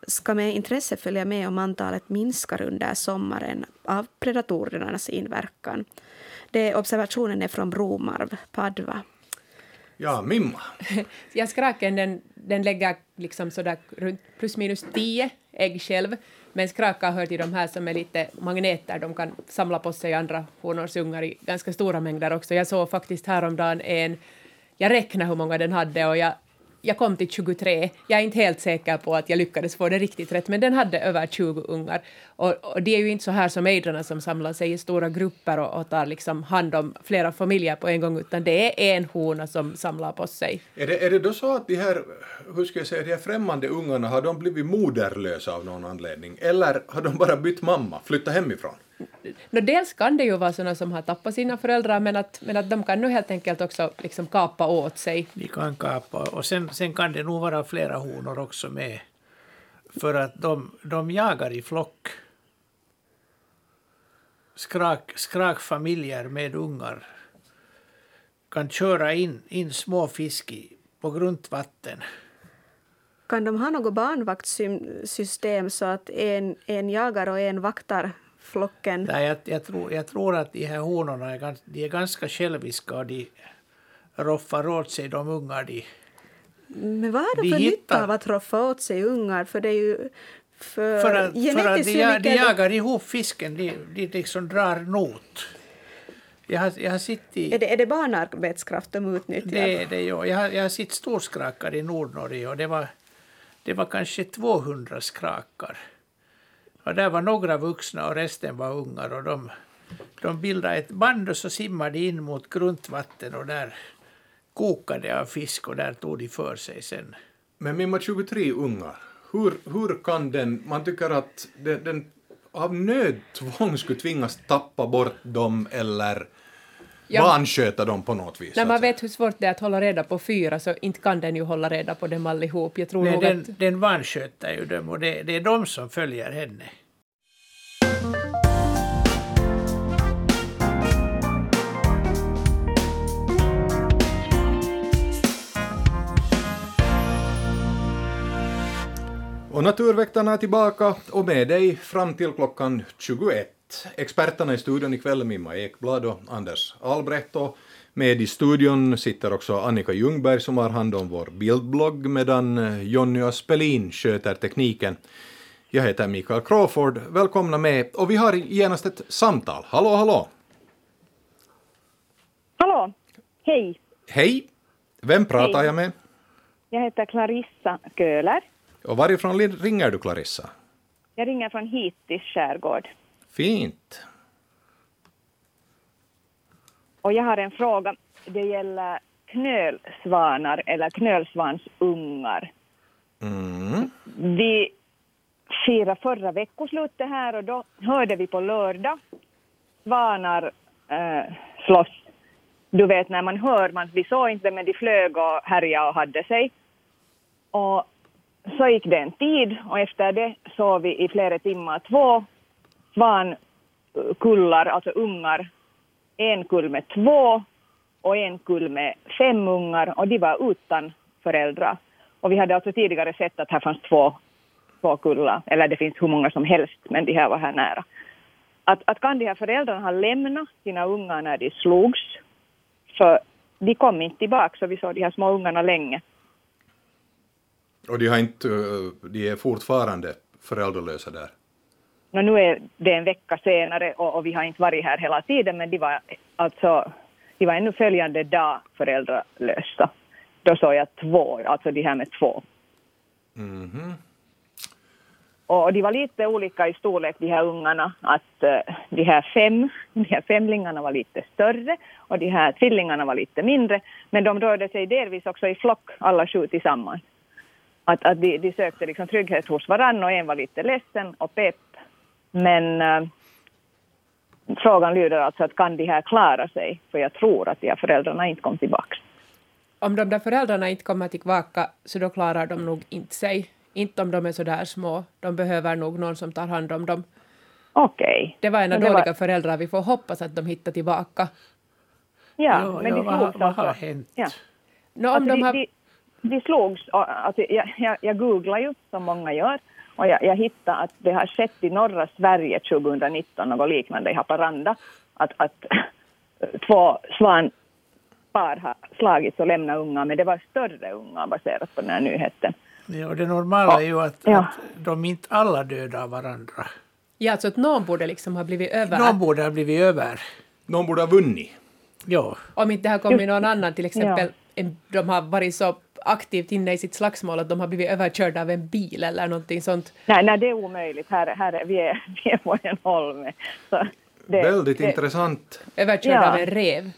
Ska med intresse följa med om antalet minskar under sommaren av predatorernas inverkan. Det, observationen är från Bromarv, Padva. Ja, Mimma. ja, skraken den, den lägger liksom sådär runt plus minus tio ägg själv, men skrakar hör till de här som är lite magneter, de kan samla på sig andra honors ungar i ganska stora mängder också. Jag såg faktiskt häromdagen en, jag räknade hur många den hade och jag jag kom till 23. Jag är inte helt säker på att jag lyckades få det riktigt rätt, men den hade över 20 ungar. Och, och det är ju inte så här som ejdrarna som samlar sig i stora grupper och, och tar liksom hand om flera familjer på en gång, utan det är en hona som samlar på sig. Är det, är det då så att de här, hur ska jag säga, de här främmande ungarna, har de blivit moderlösa av någon anledning? Eller har de bara bytt mamma, flyttat hemifrån? No, dels kan det ju vara sådana som har tappat sina föräldrar, men att, men att de kan nu helt enkelt också liksom kapa åt sig. De kan kapa, och sen, sen kan det nog vara flera honor också med. För att de, de jagar i flock. Skrak, skrakfamiljer med ungar kan köra in, in små fisk i, på grundvatten. Kan de ha något barnvaktssystem så att en, en jagar och en vaktar flocken? Nej, jag, jag, tror, jag tror att de här honorna är, de är ganska själviska och de roffar åt sig de ungar de Men vad är det för nytta av att roffa åt sig ungar? För det är ju för, för att, för att de, de jagar ihop fisken, de, de liksom drar not. Jag har, jag har i, är, det, är det barnarbetskraft de utnyttjar? Det, det, ja. jag, har, jag har sett storskrakar i Nordnorge och det var, det var kanske 200 skrakar. Och där var några vuxna och resten var ungar. Och de, de bildade ett band och så simmade in mot grundvatten och där kokade av fisk och där tog de för sig sen. Men Mimma, 23 ungar, hur, hur kan den, man tycker att den, den av nödtvång skulle tvingas tappa bort dem eller ja. vansköta dem på något vis? När man vet hur svårt det är att hålla reda på fyra så inte kan den ju hålla reda på dem allihop. Jag tror Nej, den, att... den vansköter ju dem och det, det är de som följer henne. Och Naturväktarna är tillbaka och med dig fram till klockan 21. Experterna i studion ikväll är Mimma Ekblad och Anders Albrecht och med i studion sitter också Annika Ljungberg som har hand om vår bildblogg medan Jonny Aspelin sköter tekniken. Jag heter Mikael Crawford, välkomna med och vi har genast ett samtal. Hallå, hallå! Hallå, hej! Hej! Vem pratar hej. jag med? Jag heter Clarissa Köhler. Och varifrån ringer du, Clarissa? Jag ringer från Hitis skärgård. Fint. Och jag har en fråga. Det gäller knölsvanar eller knölsvansungar. Mm. Vi firade förra veckoslutet här och då hörde vi på lördag svanar äh, slåss. Du vet när man hör, man, vi såg inte men de flög och härjade och hade sig. Och så gick det en tid och efter det såg vi i flera timmar två svankullar, eh, alltså ungar. En kull med två och en kull med fem ungar och de var utan föräldrar. Och vi hade alltså tidigare sett att här fanns två, två kullar, eller det finns hur många som helst, men de här var här nära. Att, att kan de här föräldrarna ha lämnat sina ungar när de slogs, för de kom inte tillbaka, så vi såg de här små ungarna länge. Och de, har inte, eh, de är fortfarande föräldralösa där? No, nu är det en vecka senare och, och, vi har inte varit här hela tiden men de var, alltså, de var ännu följande dag föräldralösa. Då såg jag två, alltså de här med två. Mm -hmm. Och de var lite olika i storlek de här ungarna. Att uh, de här fem, de här femlingarna var lite större och de här tvillingarna var lite mindre. Men de rörde sig delvis också i flock, alla sju tillsammans att, att de, de sökte liksom trygghet hos varann och en var lite ledsen och pepp. Men äh, frågan lyder alltså att kan de här klara sig? För jag tror att de här föräldrarna inte kom tillbaka. om de där föräldrarna inte kommer tillbaka så då klarar de nog inte sig. Inte om de är så där små. De behöver nog någon som tar hand om dem. Okej. Det var en av det var- dåliga föräldrar. Vi får hoppas att de hittar tillbaka. Ja, Jo, men jo, de vad, vad har hänt? Ja. Nå, om Alltså, de de, har... de, de slogs, alltså, jag, jag, jag googlar ju som många gör och jag, jag hittade att det har skett i norra Sverige 2019 något liknande i Haparanda. Att, att två svanpar har slagits och lämnat unga men det var större unga baserat på den här nyheten. Ja, och det normala är ju att, Ja. att de inte alla dödar varandra. Ja, alltså att någon borde liksom ha blivit över. Någon borde ha blivit över. Någon borde ha vunnit. Ja. Om inte det har kommit någon annan, till exempel en, de har varit så aktivt inne i sitt slagsmål att de har blivit överkörda av en bil eller någonting sånt. Nej, nej det är omöjligt. Här, här är, vi, är, vi är på en holme. Så det, Väldigt det, intressant. Överkörda Ja. av en rev.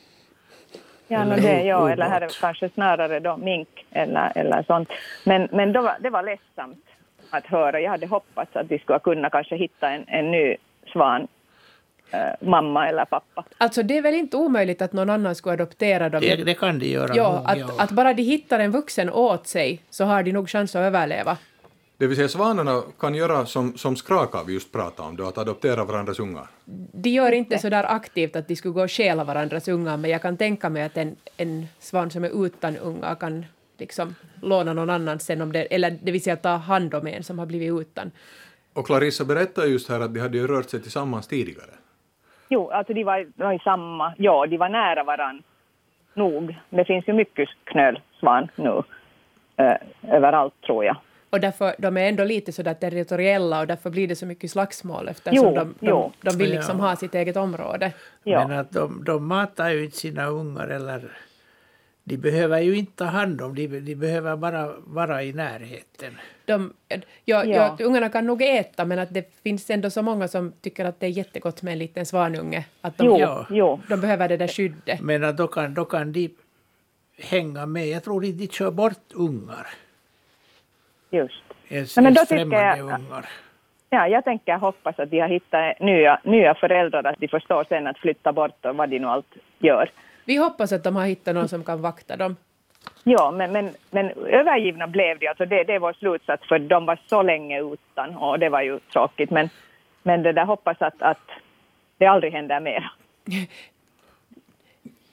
Ja, Eller det, ja, eller här är kanske snarare då mink eller, eller sånt. Men, men då var, det var ledsamt att höra. Jag hade hoppats att vi skulle kunna kanske hitta en, en ny svan, mamma eller pappa. Alltså det är väl inte omöjligt att någon annan skulle adoptera dem. Det, det kan de göra. ja, nog, att, ja. att bara de hittar en vuxen åt sig så har de nog chans att överleva. Det vill säga svanarna kan göra som, som Skrakav just pratade om, då, att adoptera varandras ungar. De gör inte så där aktivt att de skulle gå och stjäla varandras ungar, men jag kan tänka mig att en, en svan som är utan ungar kan liksom låna någon annan sen om det, eller det vill säga ta hand om en som har blivit utan. Och Clarissa berättade just här att de hade ju rört sig tillsammans tidigare. Jo, alltså de var, de var i samma, ja, de var nära varann. Nog. Det finns ju mycket knölsvan nu. Eh, överallt tror jag. Och därför, de är ändå lite sådär territoriella och därför blir det så mycket slagsmål eftersom Jo, de, de, jo. de vill liksom Ja. ha sitt eget område. Ja. Men att de, de matar ju inte sina ungar eller... De behöver ju inte ta hand om, de, de behöver bara vara i närheten. De, ja, Ja. ja. ungarna kan nog äta men att det finns ändå så många som tycker att det är jättegott med en liten svanunge. Att de, Jo, Ja. jo. de behöver det där skyddet. Men att då kan, då kan de hänga med. Jag tror inte de kör bort ungar. Just. Ens, men då tycker jag- ungar. Ja, jag tänker hoppas att de har hittat nya, nya föräldrar, att de förstår sen att flytta bort och vad de nu allt gör. Vi hoppas att de har hittat någon som kan vakta dem. Ja, men, men, men övergivna blev de. Alltså det, det är vår slutsats, för de var så länge utan och det var ju tråkigt. Men, men det där hoppas att, att det aldrig händer mer.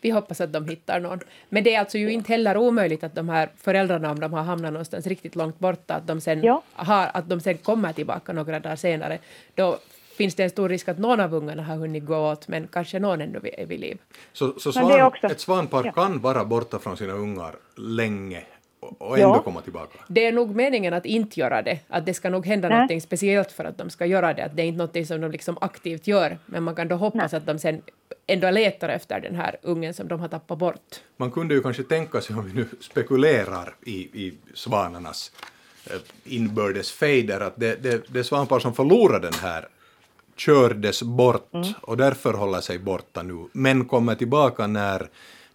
Vi hoppas att de hittar någon. Men det är alltså ju inte heller omöjligt att de här föräldrarna, om de har hamnat någonstans riktigt långt borta, att de sen, Ja. har, att de sen kommer tillbaka några dagar senare. Då finns det en stor risk att någon av ungarna har hunnit gå åt, men kanske någon ändå är vid liv. Så, så svan, också- ett svanpar ja. kan vara borta från sina ungar länge och, ändå Ja. komma tillbaka. Det är nog meningen att inte göra det. Att det ska nog hända Nej. någonting speciellt för att de ska göra det. Att det är inte någonting som de liksom aktivt gör. Men man kan då hoppas att de sen ändå letar efter den här ungen som de har tappat bort. Man kunde ju kanske tänka sig, om vi nu spekulerar i, i svanarnas eh, inbördes fejder, att det, det, det svampar som förlorar den här kördes bort och därför håller sig borta nu, men kommer tillbaka när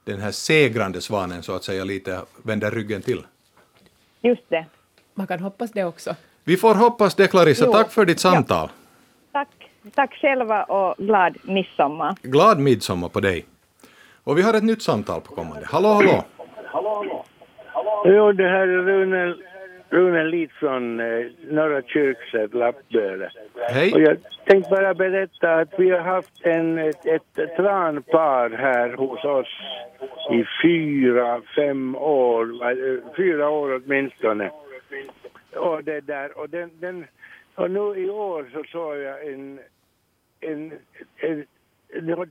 den här segrande svanen så att säga lite vänder ryggen till. Just det. Man kan hoppas det också. Vi får hoppas det, Clarissa. Jo. Tack för ditt samtal. Tack. Tack själva och glad midsommar. Glad midsommar på dig. Och vi har ett nytt samtal på kommande. Hallå, hallå! Jo, det här är Rune, Rune Lid från eh, Norra Kyrkset, Lappböle. Och Hej! jag tänkte bara berätta att vi har haft en, ett, ett tranpar här hos oss i fyra, fem år, eh, fyra år åtminstone. Och det där, och den, den och nu i år så såg jag en, en, en det var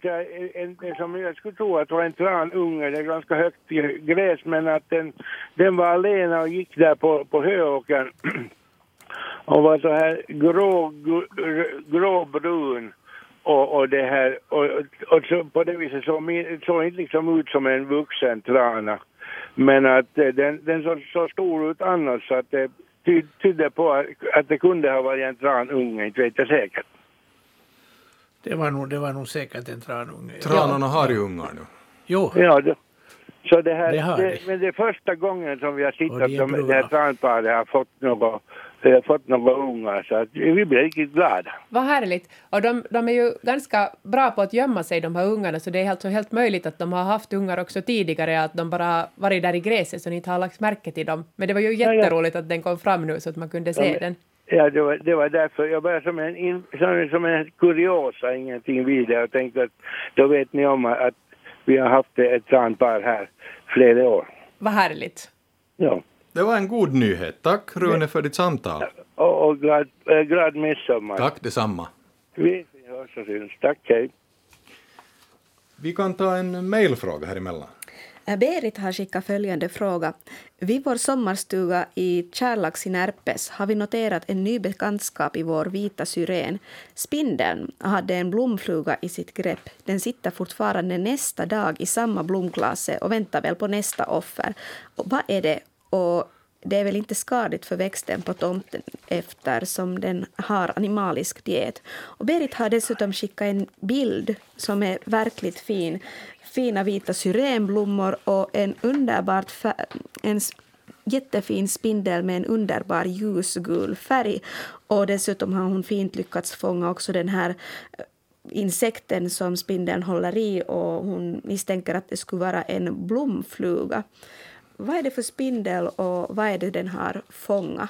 en, en, som jag skulle tro att var en tranunge, det är ganska högt gräs, men att den, den var alena och gick där på, på höåkern och var så här grå, gråbrun och, och det här och, och så på det viset såg min- såg inte liksom ut som en vuxen trana. Men att eh, den, den såg så stor ut annars så att det tydde på att, att det kunde ha varit en tranunge, inte vet jag säkert. Det var nog, det var nog säkert en tranunge. Tranorna har ju ungar nu. Jo, Ja, det, så det här, Det har det, de. men det är första gången som vi har sett att de det här tranparet har fått något eh, fått några ungar så att vi blev riktigt glada. Vad härligt. Och de, de är ju ganska bra på att gömma sig, de här ungarna, så det är alltså helt möjligt att de har haft ungar också tidigare, att de bara har varit där i gräset så ni inte har lagt märke till dem. Men det var ju ja. jätteroligt att den kom fram nu så att man kunde se men- den. Ja, det var, det var därför jag bara som en, in, som, som en kuriosa, ingenting vidare. Jag tänkte att då vet ni om att vi har haft ett tranpar här flera år. Vad härligt. Ja. Det var en god nyhet. Tack Rune för ditt samtal. Och, och glad, äh, glad midsommar. Tack detsamma. Vi hörs och syns. Tack, hej. Vi kan ta en mejlfråga här emellan. Eh, Berit har skickat följande fråga. Vid vår sommarstuga i Kärlax i Närpes har vi noterat en ny bekantskap i vår vita syren. Spindeln hade en blomfluga i sitt grepp. Den sitter fortfarande nästa dag i samma blomklase och väntar väl på nästa offer. Och vad är det? Och det är väl inte skadligt för växten på tomten eftersom den har animalisk diet. Och Berit har dessutom skickat en bild som är verkligt fin. Fina vita syrenblommor och en underbart en jättefin spindel med en underbar ljusgul färg. Och dessutom har hon fint lyckats fånga också den här eh, insekten som spindeln håller i och hon misstänker att det skulle vara en blomfluga. Vad är det för spindel och vad är det den har fångat?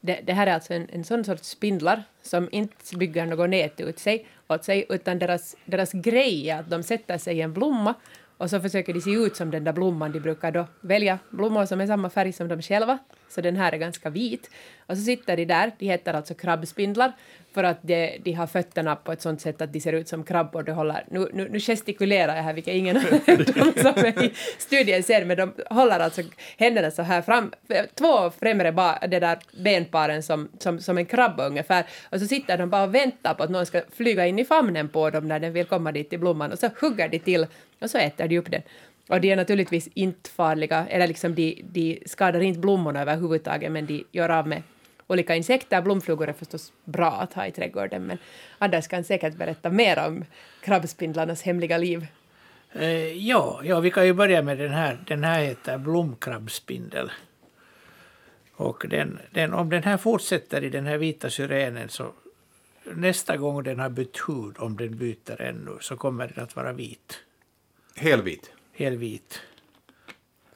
Det, det här är alltså en, en sån sorts spindlar som inte bygger något nät ut sig, åt sig, utan deras, deras grej är att de sätter sig i en blomma och så försöker de se ut som den där blomman. De brukar då välja blommor som är samma färg som de själva, så den här är ganska vit. Och så sitter de där, de heter alltså krabbspindlar, för att de, de har fötterna på ett sånt sätt att de ser ut som krabbor. De håller, nu, nu, nu gestikulerar jag här, vilket ingen av de som är i studien ser, men de håller alltså händerna så här fram, två främre ba, det där benparen som, som, som en krabba ungefär, och så sitter de bara och väntar på att någon ska flyga in i famnen på dem när den vill komma dit till blomman, och så hugger de till och så äter de upp den. Och de är naturligtvis inte farliga, eller liksom de, de skadar inte blommorna överhuvudtaget, men de gör av med olika insekter. Blomflugor är förstås bra att ha i trädgården, men Anders kan säkert berätta mer om krabbspindlarnas hemliga liv. Eh, ja, ja, vi kan ju börja med den här. Den här heter blomkrabbspindel. Och den, den, om den här fortsätter i den här vita syrenen så nästa gång den har bytt hud, om den byter ännu, så kommer den att vara vit. Helvit. Helvit.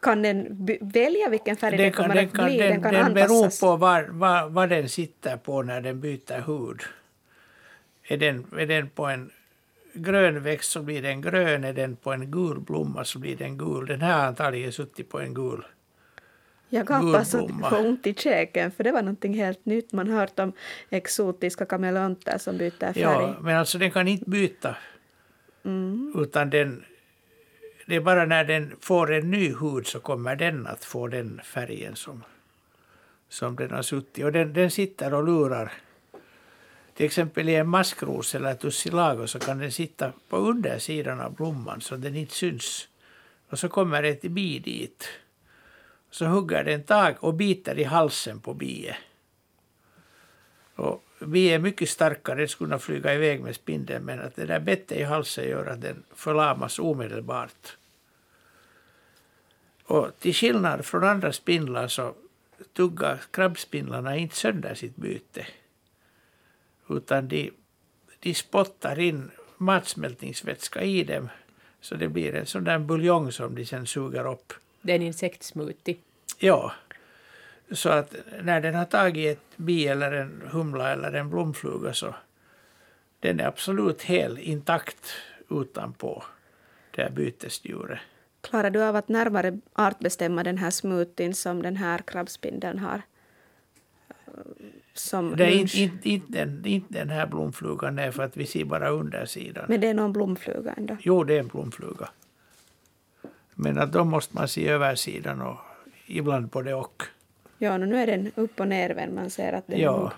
Kan den välja vilken färg den, kommer den, att bli? den, Den kan den beror på var, var, vad den sitter på när den byter hud. Är den, är den på en grön växt så blir den grön, är den på en gul blomma så blir den gul. Den här har antagligen suttit på en gul. Jag gapar så ont i käken, för det var någonting helt nytt. Man har hört om exotiska kameleonter som byter färg. Ja, men alltså den kan inte byta. Utan den, det är bara när den får en ny hud så kommer den att få den färgen som, som den har suttit. Och den, den sitter och lurar. Till exempel i en maskros eller tussilago så kan den sitta på undersidan av blomman så den inte syns. Och så kommer ett bi dit. Så hugger den tag och biter i halsen på biet. Och vi är mycket starkare, den skulle kunna flyga iväg med spindeln men att det där bettet i halsen gör att den förlamas omedelbart. Och till skillnad från andra spindlar så tuggar krabbspindlarna inte sönder sitt byte. Utan de, de spottar in matsmältningsvätska i dem så det blir en sån där buljong som de sen suger upp. Det är en insektsmuti. Ja. Så att när den har tagit ett bi eller en humla eller en blomfluga så den är absolut helt intakt utanpå det här bytesdjuret. Klarar du av att närmare artbestämma den här smoothien som den här krabbspindeln har? Som Det är inte, inte, inte, den, inte den här blomflugan, nej, för att vi ser bara undersidan. Men det är någon blomfluga ändå. Jo, det är en blomfluga. Men att då måste man se översidan och ibland både och. Ja, nu är den upp och nervänd. Man ser att den Ja.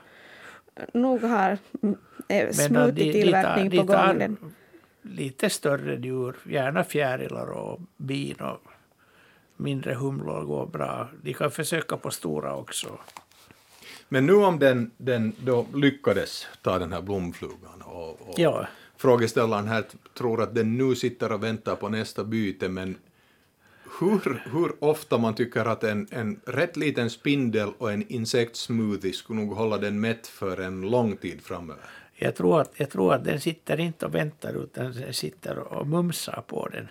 nog, nog har mm, eh, smoothie-tillverkning tar- på gång. Lite större djur, gärna fjärilar och bin och mindre humlor går bra. De kan försöka på stora också. Men nu om den, den då lyckades ta den här blomflugan och, och Ja. frågeställaren här tror att den nu sitter och väntar på nästa byte, men hur, hur ofta man tycker att en, en rätt liten spindel och en insektsmoothie skulle nog hålla den mätt för en lång tid framöver. Jag tror, att, jag tror att den sitter inte och väntar utan den sitter och mumsar på den.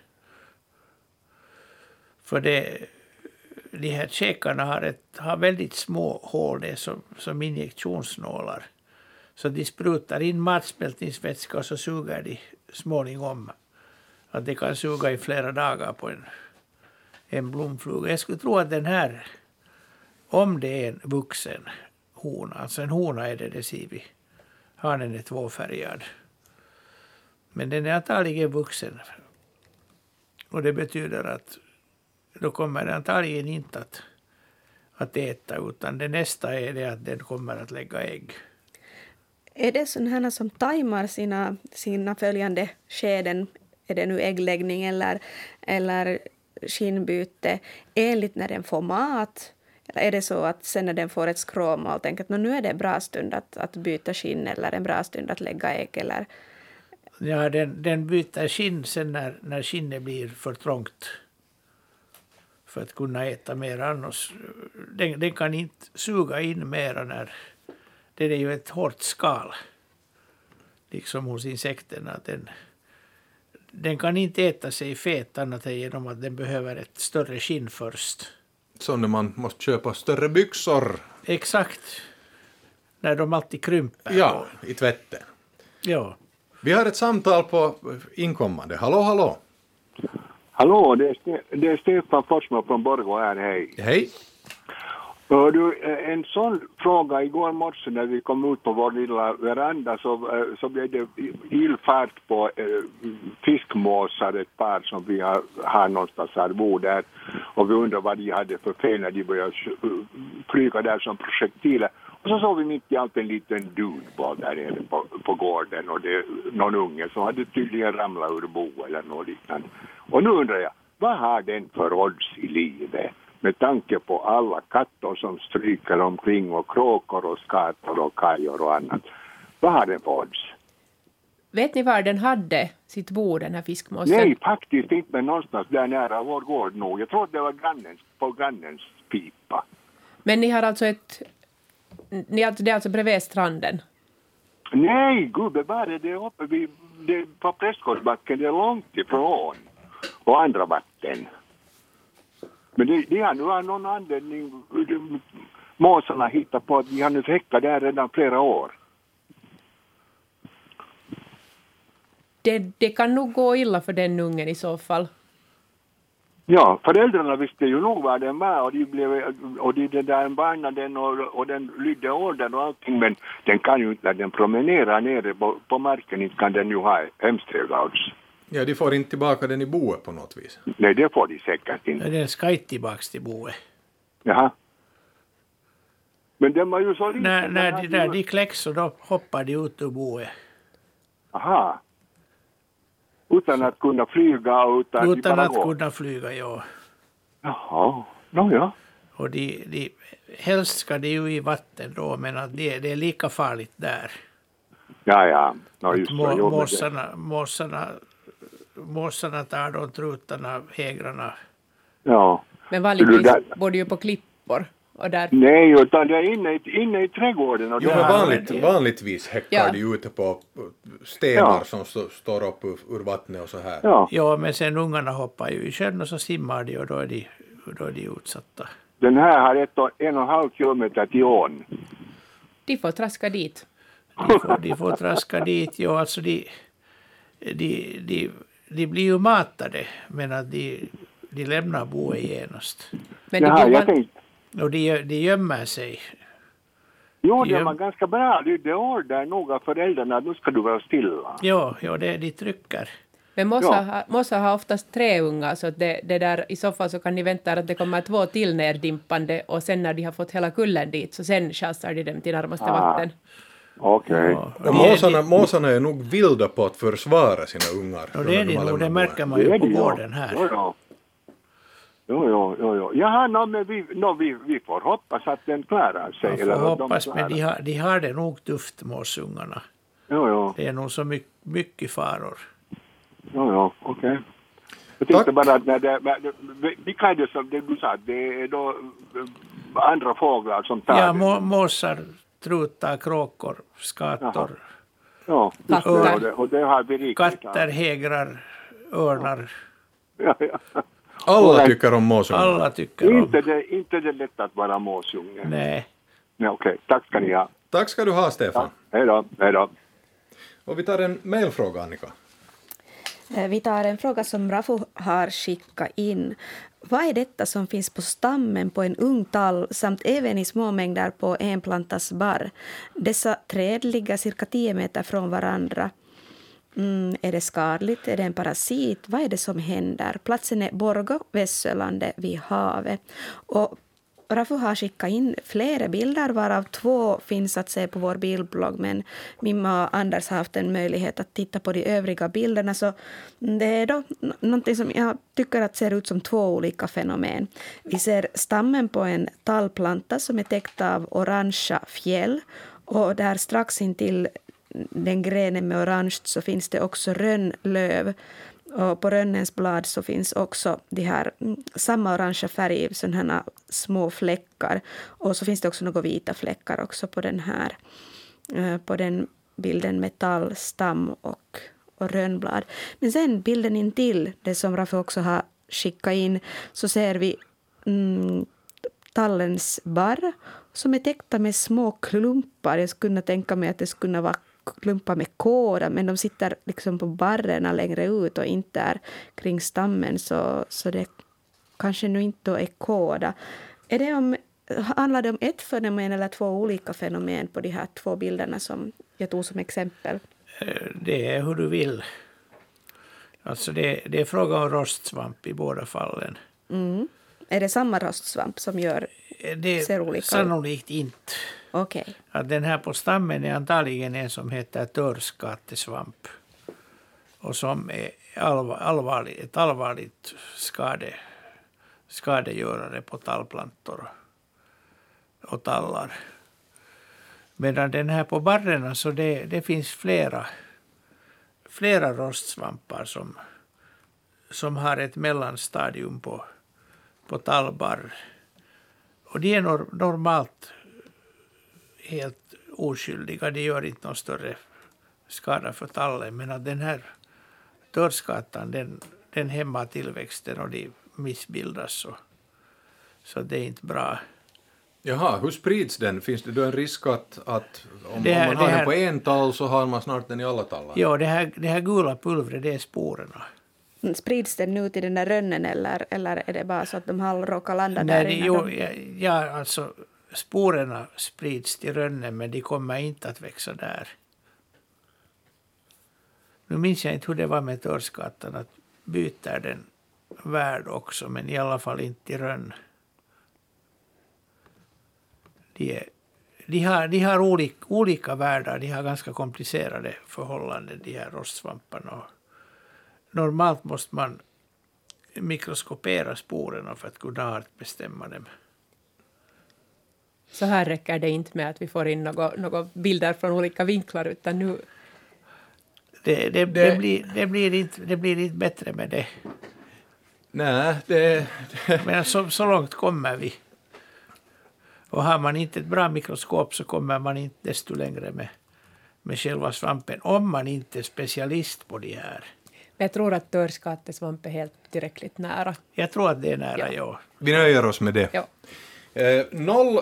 För det, de här käkarna har, ett, har väldigt små hål, det är som, som injektionsnålar. Så de sprutar in matsmältningsvätska och så suger de småningom. Att de kan suga i flera dagar på en, en blomfluga. Jag skulle tro att den här, om det är en vuxen hona, alltså en hona är det, det ser vi. Hanen är tvåfärgad. Men den är antagligen vuxen. Och det betyder att då kommer den antagligen inte att, att äta, utan det nästa är det att den kommer att lägga ägg. Är det sådana som tajmar sina, sina följande skeden, är det nu äggläggning eller, eller skinnbyte, enligt när den får mat? Eller är det så att sen när den får ett skråmål tänker att nu är det en bra stund att, att byta skinn eller en bra stund att lägga ägg? Eller? Ja, den, den byter skinn sen när, när skinnet blir för trångt för att kunna äta mer. Annars, den, den kan inte suga in mera när det är ju ett hårt skal. Liksom hos insekterna. Den, den kan inte äta sig fet annat än genom att den behöver ett större skinn först. Som när man måste köpa större byxor. Exakt. När de alltid krymper. Ja, i tvätten. Ja. Vi har ett samtal på inkommande. Hallå, hallå. Hallå, det är, Ste det är Stefan Forsman från Borgå här, hej. Hej. Hör du, eh, en sån fråga igår morse när vi kom ut på vår lilla veranda så, eh, så blev det ilfärd på eh, fiskmåsar, ett par som vi har, har någonstans här bor där. Och vi undrar vad de hade för fel när de började flyga där som projektiler. Och så såg vi mitt i allt en liten dudboll där nere på, på gården och det någon unge som hade tydligen ramlat ur bo eller något liknande. Och nu undrar jag, vad har den för odds i livet? Med tanke på alla katter som stryker omkring och kråkor och skator och kajor och annat. Vad har den för odds? Vet ni var den hade sitt bo, den här fiskmåsen? Nej, faktiskt inte, men någonstans där nära vår gård nog. Jag tror det var grannens, på grannens pipa. Men ni har alltså ett... Ni, det är alltså bredvid stranden? Nej, gud bevare det är uppe vid, det, på Prästgårdsbacken, det är långt ifrån. Och andra vatten. Men det, det har nu av någon anledning måsarna hittat på att de har nu häckat där redan flera år. Det, det kan nog gå illa för den ungen i så fall. Ja, föräldrarna visste ju nog var den var och de blev, och de, den där barnen den och, och den lydde orden och allting men den kan ju inte, när den promenerar nere på, på marken inte kan den ju ha hemströvda odds. Ja, de får inte tillbaka den i boet på något vis. Nej, det får de säkert inte. Den ska inte tillbaka till boet. Jaha. Men den var ju så liten. När, när, de, ju- de kläcks så då hoppar de ut ur boet. Aha. Utan att kunna flyga och utan, Utan att går. kunna flyga, ja. Jaha, nåja. Och de, de, helst ska de ju i vatten då, men att det, det är lika farligt där. Ja, ja. No, just Må, så. Jo, måsarna tar de trutarna, hägrarna. Ja. Men vanligtvis där- bor du ju på klippor. Och där, Nej, utan det är inne, i- inne i trädgården. Och Jo, men vanligt, vanligtvis häckar Ja. de ute på stenar Ja. som stå, står upp ur, ur vattnet och så här. Ja, Ja, men sen ungarna hoppar ju i sjön och så simmar de och då är de, då är de utsatta. den här har ett och, en och en halv kilometer till ån. de får traska dit. De får, de får traska dit. Ja, alltså de, de, de, de blir ju matade, men att de, de lämnar boet genast. Men de Jaha, jag tänkte, Och de, de gömmer sig. jo, det Ja. var ganska bra. Det, det order nog av föräldrarna nu ska du vara stilla. Ja, ja det, de trycker. Men mossar, Ja. har, mossar har oftast tre ungar, så det, det där, i så fall så kan ni vänta att det kommer två till nerdimpande och sen när de har fått hela kullen dit så sen chasar de dem till närmaste Ah. vatten. Okej. Ja, Ja, måsarna, måsarna är nog vilda på att försvara sina ungar. och det är de nog, det märker man ju på ja. gården här. Jo, ja. Jo, jo, jo, jo. Jaha, no, men vi, no, vi, vi får hoppas att den klarar sig. Man eller får de hoppas, klarar men de har, de har det nog tufft, måsungarna. Jo, jo, Det är nog så mycket, mycket faror. jo, jo okej. Jag tänkte Tack. bara att när det, vilka är det som det du sa, det är då andra fåglar som tar Ja, må, måsar, trutar, kråkor, skator, Ja, Katter. och det, och det har vi katter, hägrar, örnar. Ja, ja. Alla tycker om måsungar. Alla tycker om. Inte, det, inte det lätt att vara måsunge. Nej. Nej, Okej, tack ska ni ha. Tack ska du ha, Stefan. Hej då, hej då. Och vi tar en mejlfråga, Annika. Eh, Vi tar en fråga som Rafu har skickat in. Vad är detta som finns på stammen på en ung tall samt även i små mängder på en plantas barr? Dessa träd ligger cirka 10 meter från varandra. Mm, är det skadligt? Är det en parasit? Vad är det som händer? Platsen är Borgå, Vässölandet vid havet. Och Rafu har skickat in flera bilder, varav två finns att se på vår bildblogg, men Mimma och Anders har haft en möjlighet att titta på de övriga bilderna. Så det är då någonting som jag tycker att ser ut som två olika fenomen. Vi ser stammen på en tallplanta som är täckt av orangea fjäll och där strax intill den grenen med orange så finns det också rönnlöv. Och på rönnens blad så finns också de här mm, samma orangea färg, sådana här små fläckar. Och så finns det också några vita fläckar också på den här eh, på den bilden med tallstam och, och rönnblad. Men sen bilden intill, det som Raffe också har skickat in, så ser vi mm, tallens barr som är täckta med små klumpar. Jag skulle kunna tänka mig att det skulle kunna vara klumpar med kåda, men de sitter liksom på barrerna längre ut och inte är kring stammen, så, så det kanske nu inte är kåda. Är det om, handlar det om ett fenomen eller två olika fenomen på de här två bilderna som jag tog som exempel? Eh, Det är hur du vill. Alltså det, det är fråga om rostsvamp i båda fallen. Mm. Är det samma rostsvamp som gör... Eh, Det Ser olika ut. sannolikt inte. Okej. Att den här på stammen är antagligen en som heter törskattesvamp. Och som är allvar, allvarlig, ett allvarligt skade, skadegörare på tallplantor och tallar. Medan den här på barrerna så det, det finns flera, flera rostsvampar som, som har ett mellanstadium på, på tallbarr. Och de är nor, normalt helt oskyldiga. De gör inte någon större skada för tallen. Men att den här törskatan den, den hämmar tillväxten och de missbildas. Så, så det är inte bra. Jaha, hur sprids den? Finns det då en risk att, att om, här- om man har här- den på en tall så har man snart den i alla tallar? Ja, det här, det här gula pulvret det är sporerna. Sprids den nu till den där rönnen eller, eller är det bara så att de har råkat landa Nej, där det, jo, de... ja, ja, alltså sporerna sprids till rönnen men de kommer inte att växa där. Nu minns jag inte hur det var med törskatan, att byter den värld också, men i alla fall inte i rönn. De, är, de har, de har olika, olika världar, de har ganska komplicerade förhållanden, de här rostsvamparna. Normalt måste man mikroskopera sporerna för att kunna artbestämma dem. Så här räcker det inte med att vi får in några, några bilder från olika vinklar, utan nu... Det, det, det, Det- blir, det, blir inte, det blir inte bättre med det. Nej, det, Men så, så långt kommer vi. Och har man inte ett bra mikroskop så kommer man inte desto längre med, med själva svampen. Om man inte är specialist på de här. Men jag tror att törskattesvamp är helt tillräckligt nära. Jag tror att det är nära, Ja. ja. vi nöjer oss med det. Ja. Eh,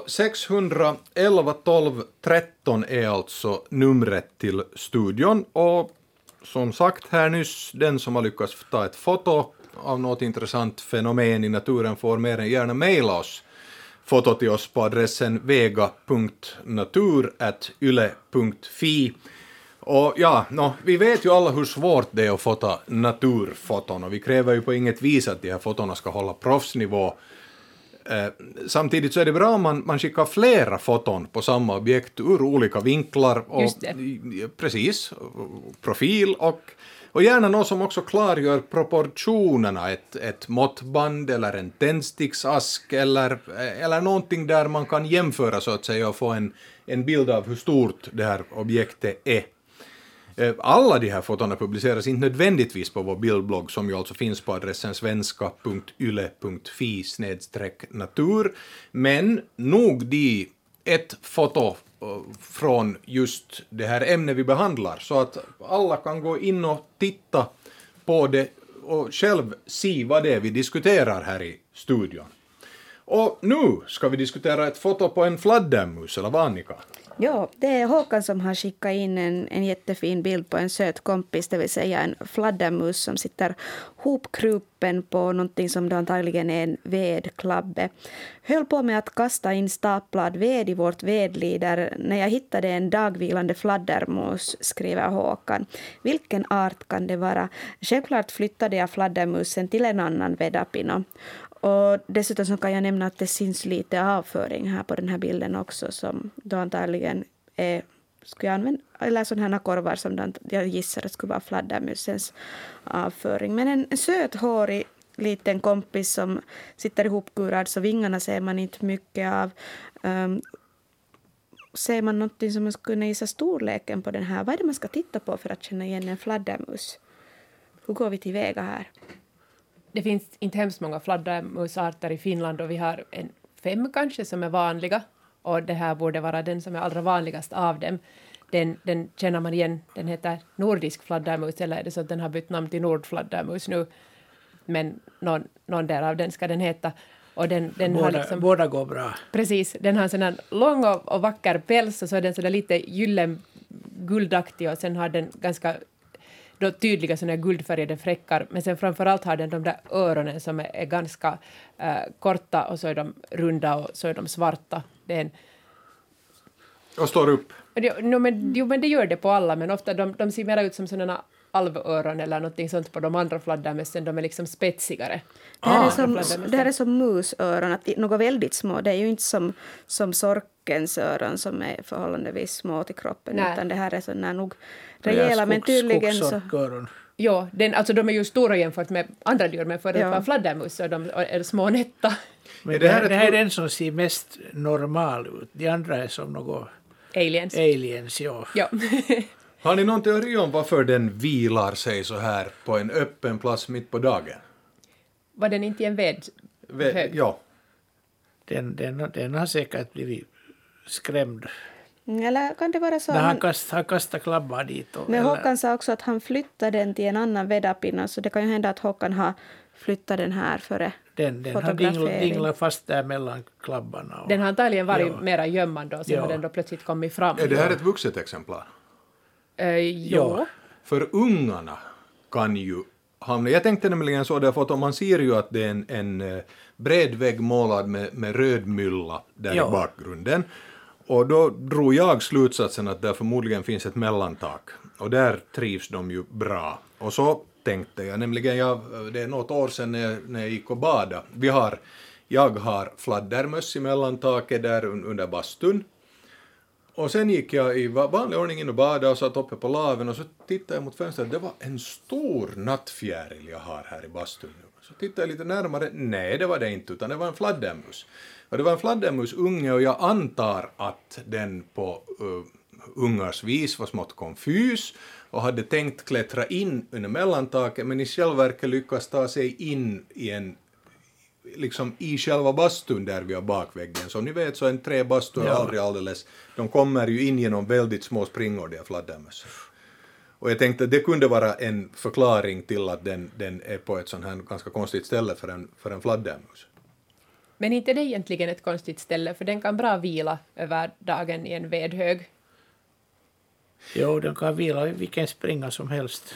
0611 12 13 är alltså numret till studion och som sagt här nyss, den som har lyckats ta ett foto av något intressant fenomen i naturen får mer än gärna mejla oss foto till oss på adressen vega.natur.yle.fi. Och ja, nå, vi vet ju alla hur svårt det är att fota naturfoton och vi kräver ju på inget vis att de här fotona ska hålla proffsnivå. Eh, samtidigt så är det bra om man, man skickar flera foton på samma objekt ur olika vinklar. Och, Precis, profil och, och gärna något som också klargör proportionerna, ett, ett måttband eller en tändsticksask eller, eller någonting där man kan jämföra så att säga och få en, en bild av hur stort det här objektet är. Eh, alla de här fotona publiceras inte nödvändigtvis på vår bildblogg som ju alltså finns på adressen svenska.yle.fi natur, men nog de ett foto eh, från just det här ämnet vi behandlar så att alla kan gå in och titta på det och själv se vad det är vi diskuterar här i studion. Och nu ska vi diskutera ett foto på en fladdermus, eller vad Annika? Ja, det är Håkan som har skickat in en, en jättefin bild på en söt kompis, det vill säga en fladdermus som sitter hopkrupen på någonting som då antagligen är en vedklabbe. Höll på med att kasta in staplad ved i vårt vedlider när jag hittade en dagvilande fladdermus, skriver Håkan. Vilken art kan det vara? Självklart flyttade jag fladdermusen till en annan vedapino. Och dessutom så kan jag nämna att det syns lite avföring här på den här bilden också som då antagligen är skulle jag använda, eller sådana här korvar som jag gissar skulle vara fladdermusens avföring. Men en söt hårig liten kompis som sitter ihopkurad så vingarna ser man inte mycket av. Um, ser man någonting som man skulle kunna gissa storleken på den här? Vad är det man ska titta på för att känna igen en fladdermus? Hur går vi tillväga här? Det finns inte hemskt många fladdermusarter i Finland och vi har en fem kanske som är vanliga och det här borde vara den som är allra vanligast av dem. Den, den känner man igen, den heter nordisk fladdermus eller är det så att den har bytt namn till nordfladdermus nu? Men någon, någon där av den ska den heta. Och den, den båda, har liksom, båda går bra. Precis, den har en sån här lång och, och vacker päls och så är den sådär lite gyllen guldaktig och sen har den ganska då tydliga såna här guldfärgade fräckar, men sen framför allt har den de där öronen som är, är ganska äh, korta och så är de runda och så är de svarta. Det är en, Och står upp. jo, no, men, jo, men det gör det på alla, men ofta de, de ser mer ut som sådana alvöron eller någonting sånt på de andra fladdermössen, de är liksom spetsigare. Det här, är Ah. som, det här är som musöron, att något väldigt små. Det är ju inte som, som sorkens öron som är förhållandevis små till kroppen, Nej. utan det här är sådana nog Ja, rejäla, men tydligen så... Jo, den, alltså de är ju stora jämfört med andra djur, men för att Ja. vara fladdermus så är de är små och nätta. Men det, här det här är den som ser mest normal ut. De andra är som något Aliens. aliens. Ja. Ja. Har ni någon teori om varför den vilar sig så här på en öppen plats mitt på dagen? Var den inte i en ved? Ve- Hög. ja. Den, den, den har säkert blivit skrämd. Mm, Eller kan det vara så? Men han, Han, kast, han kastat klabbar dit. Och, men eller- Håkan sa också att han flyttade den till en annan vedapinna, så det kan ju hända att Håkan har flyttat den här före den, den har fotografering. dinglat, dinglat fast där mellan klabbarna. Och, Den har antagligen varit Ja. mera gömmande och sen Ja. har den då plötsligt kommit fram. Är det här ett vuxet exemplar? Eh, jo. Ja. För ungarna kan ju hamna... Jag tänkte nämligen så därför att man ser ju att det är en, en eh, bred vägg målad med, med röd mylla där Ja. i bakgrunden. Och då drog jag slutsatsen att där förmodligen finns ett mellantak. Och där trivs de ju bra. Och så tänkte jag, nämligen jag, det är något år sedan när jag, när jag gick och badade. Vi har, jag har fladdermöss i mellantaket där under bastun. Och sen gick jag i vanlig ordning in och badade och satt uppe på laven och så tittade jag mot fönstret. Det var en stor nattfjäril jag har här i bastun. Så tittade jag lite närmare. Nej, det var det inte, utan det var en fladdermus. Och det var en fladdermusunge och jag antar att den på uh, ungars vis var smått konfys och hade tänkt klättra in under mellantaket men i själva verket lyckas ta sig in i en liksom i själva bastun där vi har bakväggen. Som ni vet så en träbastu är Ja. aldrig alldeles... De kommer ju in genom väldigt små springor, de fladdermössen. Och jag tänkte att det kunde vara en förklaring till att den, den är på ett sånt här ganska konstigt ställe för en, för en fladdermus. Men inte det är egentligen ett konstigt ställe, för den kan bra vila över dagen i en vedhög. Jo, den kan vila i vilken springa som helst.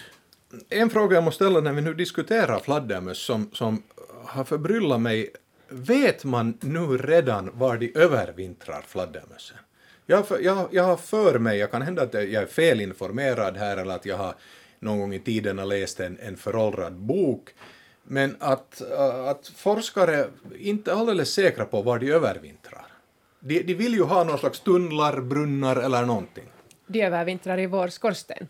En fråga jag måste ställa när vi nu diskuterar fladdermöss som, som har förbryllat mig. Vet man nu redan var de övervintrar, fladdermössen? Jag, har för- jag, jag har för mig, jag kan hända att jag är felinformerad här eller att jag har någon gång i tiden har läst en, en föråldrad bok, men att, äh, att forskare inte är alldeles säkra på var de övervintrar. De, de vill ju ha någon slags tunnlar, brunnar eller någonting. De övervintrar i vår skorsten.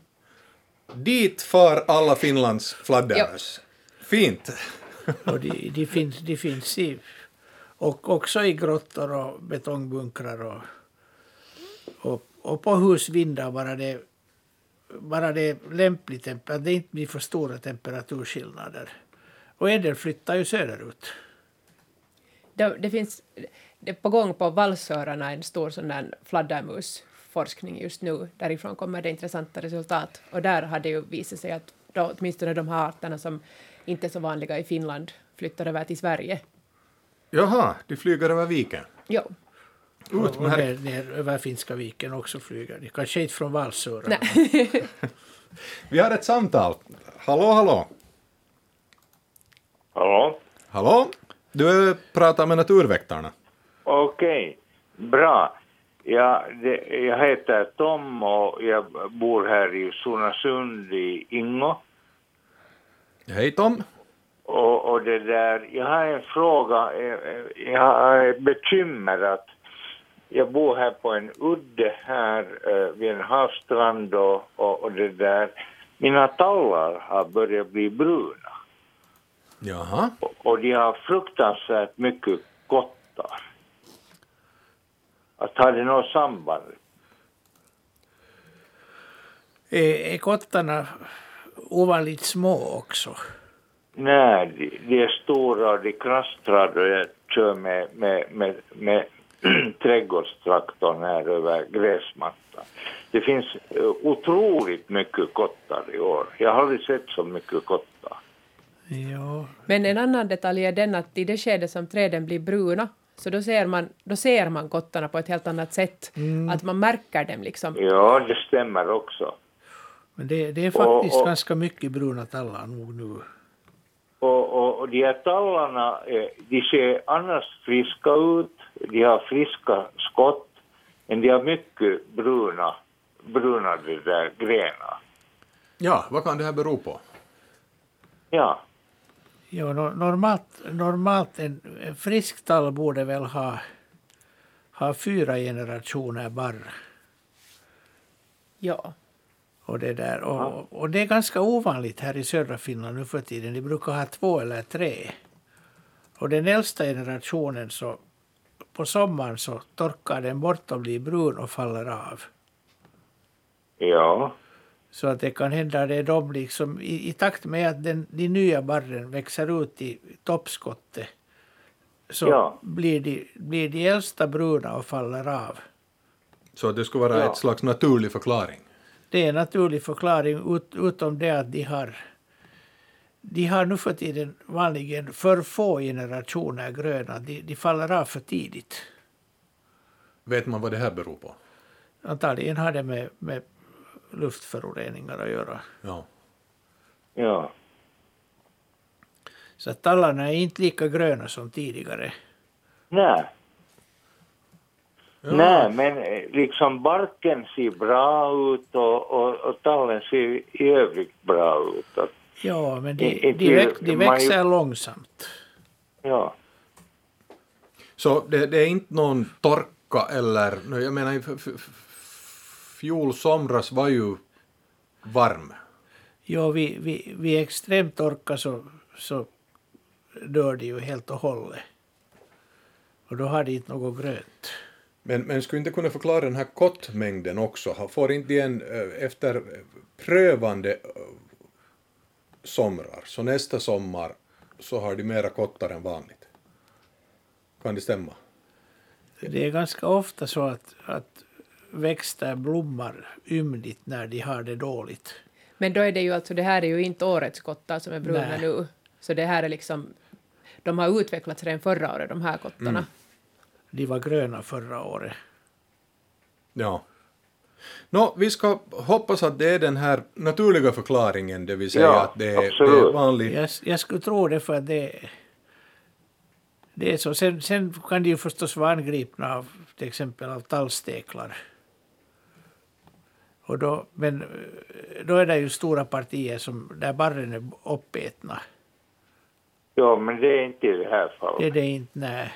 Dit far alla Finlands fladdermöss. Fint. Och de, de, finns, de finns i, och också i grottor och betongbunkrar och, och, och på husvindar bara det bara det är lämplig temper, att det inte blir för stora temperaturskillnader. Och en del flyttar ju söderut. Det, det finns det är på gång på vallsörarna en stor sån där fladdermusforskning just nu. Därifrån kommer det intressanta resultat. Och där har det ju visat sig att då, åtminstone de här arterna som inte är så vanliga i Finland flyttar över till Sverige. Jaha, de flyger över viken? Ja. Och ner, ner över Finska viken också flyger de. Kanske inte från Valsöra. Vi har ett samtal. Hallå, hallå. Hallå? Hallå? Du pratar med Naturväktarna. Okej, bra. Ja, det, jag heter Tom och jag bor här i Sonasund i Ingo. Hej Tom. Och, och det där, jag har en fråga. Jag- Jag har ett bekymmer att jag bor här på en udde här eh, vid en havsstrand och, och, och det där. Mina tallar har börjat bli bruna Jaha. och, de har fruktansvärt mycket kottar. Att har det något samband? Är, är kottarna ovanligt små också? Nej, de, de är stora och de knastrar och jag kör med, med, med, med trädgårdstraktorn här över gräsmattan. Det finns eh, otroligt mycket kottar i år. Jag har aldrig sett så mycket kottar. Ja. Men en annan detalj är den att i det skede som träden blir bruna så då ser man, då ser man kottarna på ett helt annat sätt. Mm. Att man märker dem liksom. Ja, det stämmer också. Men det, det är faktiskt Och- och- ganska mycket bruna tallar nog nu. Och, och, och de här tallarna, eh, de ser annars friska ut, de har friska skott, men de har mycket bruna, bruna där grenar. Ja, vad kan det här bero på? Ja. Ja, no, normalt, normalt en, en frisk tall borde väl ha, ha fyra generationer barr. Ja. Och det, där. Och, och det är ganska ovanligt här i södra Finland nu för tiden. De brukar ha två eller tre. Och den äldsta generationen så på sommaren så torkar den bort och blir brun och faller av. Ja. Så att det kan hända att det är de liksom, i, i takt med att den, de nya barren växer ut i toppskottet så Ja. blir, de, blir de äldsta bruna och faller av. Så det skulle vara Ja. ett slags naturlig förklaring? Det är en naturlig förklaring ut, utom det att de har de har nu för tiden vanligen för få generationer gröna. De, de faller av för tidigt. Vet man vad det här beror på? Antagligen har det med, med luftföroreningar att göra. Ja. Ja. Så att tallarna är inte lika gröna som tidigare. Nej. Nej, men eh, liksom barken ser bra ut och, och, och tallen ser i övrigt bra ut. Att, Ja, men de, I- de, väx, de man- växer långsamt. ja. Så det, det är inte någon torka eller... Jag menar, fjol somras var ju varm. Ja, vid, vid, vid extrem torka så, så dör de ju helt och hållet. Och då har de inte något grönt. Men, men skulle inte kunna förklara den här kottmängden också? Får inte en eh, efter prövande eh, somrar, så nästa sommar så har de mera kottar än vanligt? Kan det stämma? Det är ganska ofta så att, att växter blommar ymnigt när de har det dåligt. Men då är det ju alltså, det här är ju inte årets kottar som är bruna Nej. nu. Så det här är liksom, de har utvecklats redan förra året, de här kottarna. Mm. De var gröna förra året. Ja. Nå, vi ska hoppas att det är den här naturliga förklaringen, det vill säga Ja, att det är, det absolut. är vanligt. Jag, jag skulle tro det för att det, det är så. Sen, sen kan de ju förstås vara angripna av till exempel av tallsteklar. Och då, men då är det ju stora partier som, där barren är uppätna. ja, men det är inte i det här fallet. Det är det inte, nej.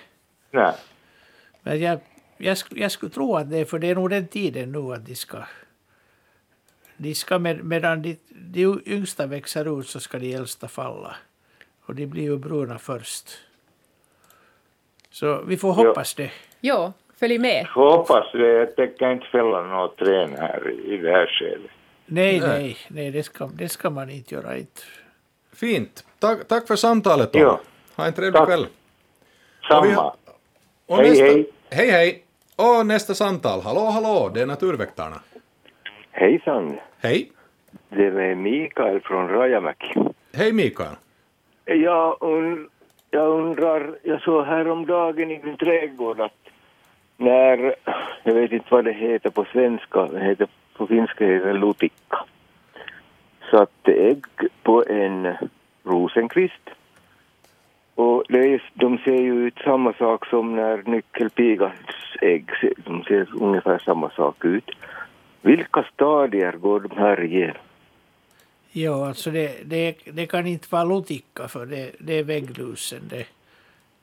Nej. Men jag, jag, jag skulle tro att det är, för det är nog den tiden nu att de ska... De ska med, medan de, de yngsta växer ut så ska de äldsta falla. Och de blir ju bruna först. Så vi får Ja. hoppas det. Ja, följ med. Hoppas det. Jag tänker inte fälla något trän här i det här skedet. Nej, nej, nej det, ska, det ska man inte göra. Inte. Fint. Tack, tack för samtalet då. Ja. Ha en trevlig Tack. kväll. Samma. Och Hej, nästa, hej. Hej, hej. Och nästa samtal. Hallå, hallå, det är Naturväktarna. Hejsan, Hej. det är Mikael från Rajamäki. Hej Mikael. Jag, un, jag undrar, jag såg häromdagen i min trädgård att när, jag vet inte vad det heter på svenska, det heter, på finska heter det lutikka. Satte ägg på en rosenkvist. Och det är, de ser ju ut samma sak som när nyckelpigans ägg ser, de ser ungefär samma sak ut. Vilka stadier går de här igenom? Ja, alltså det, det, det kan inte vara lutikka för det, det är vägglusen det.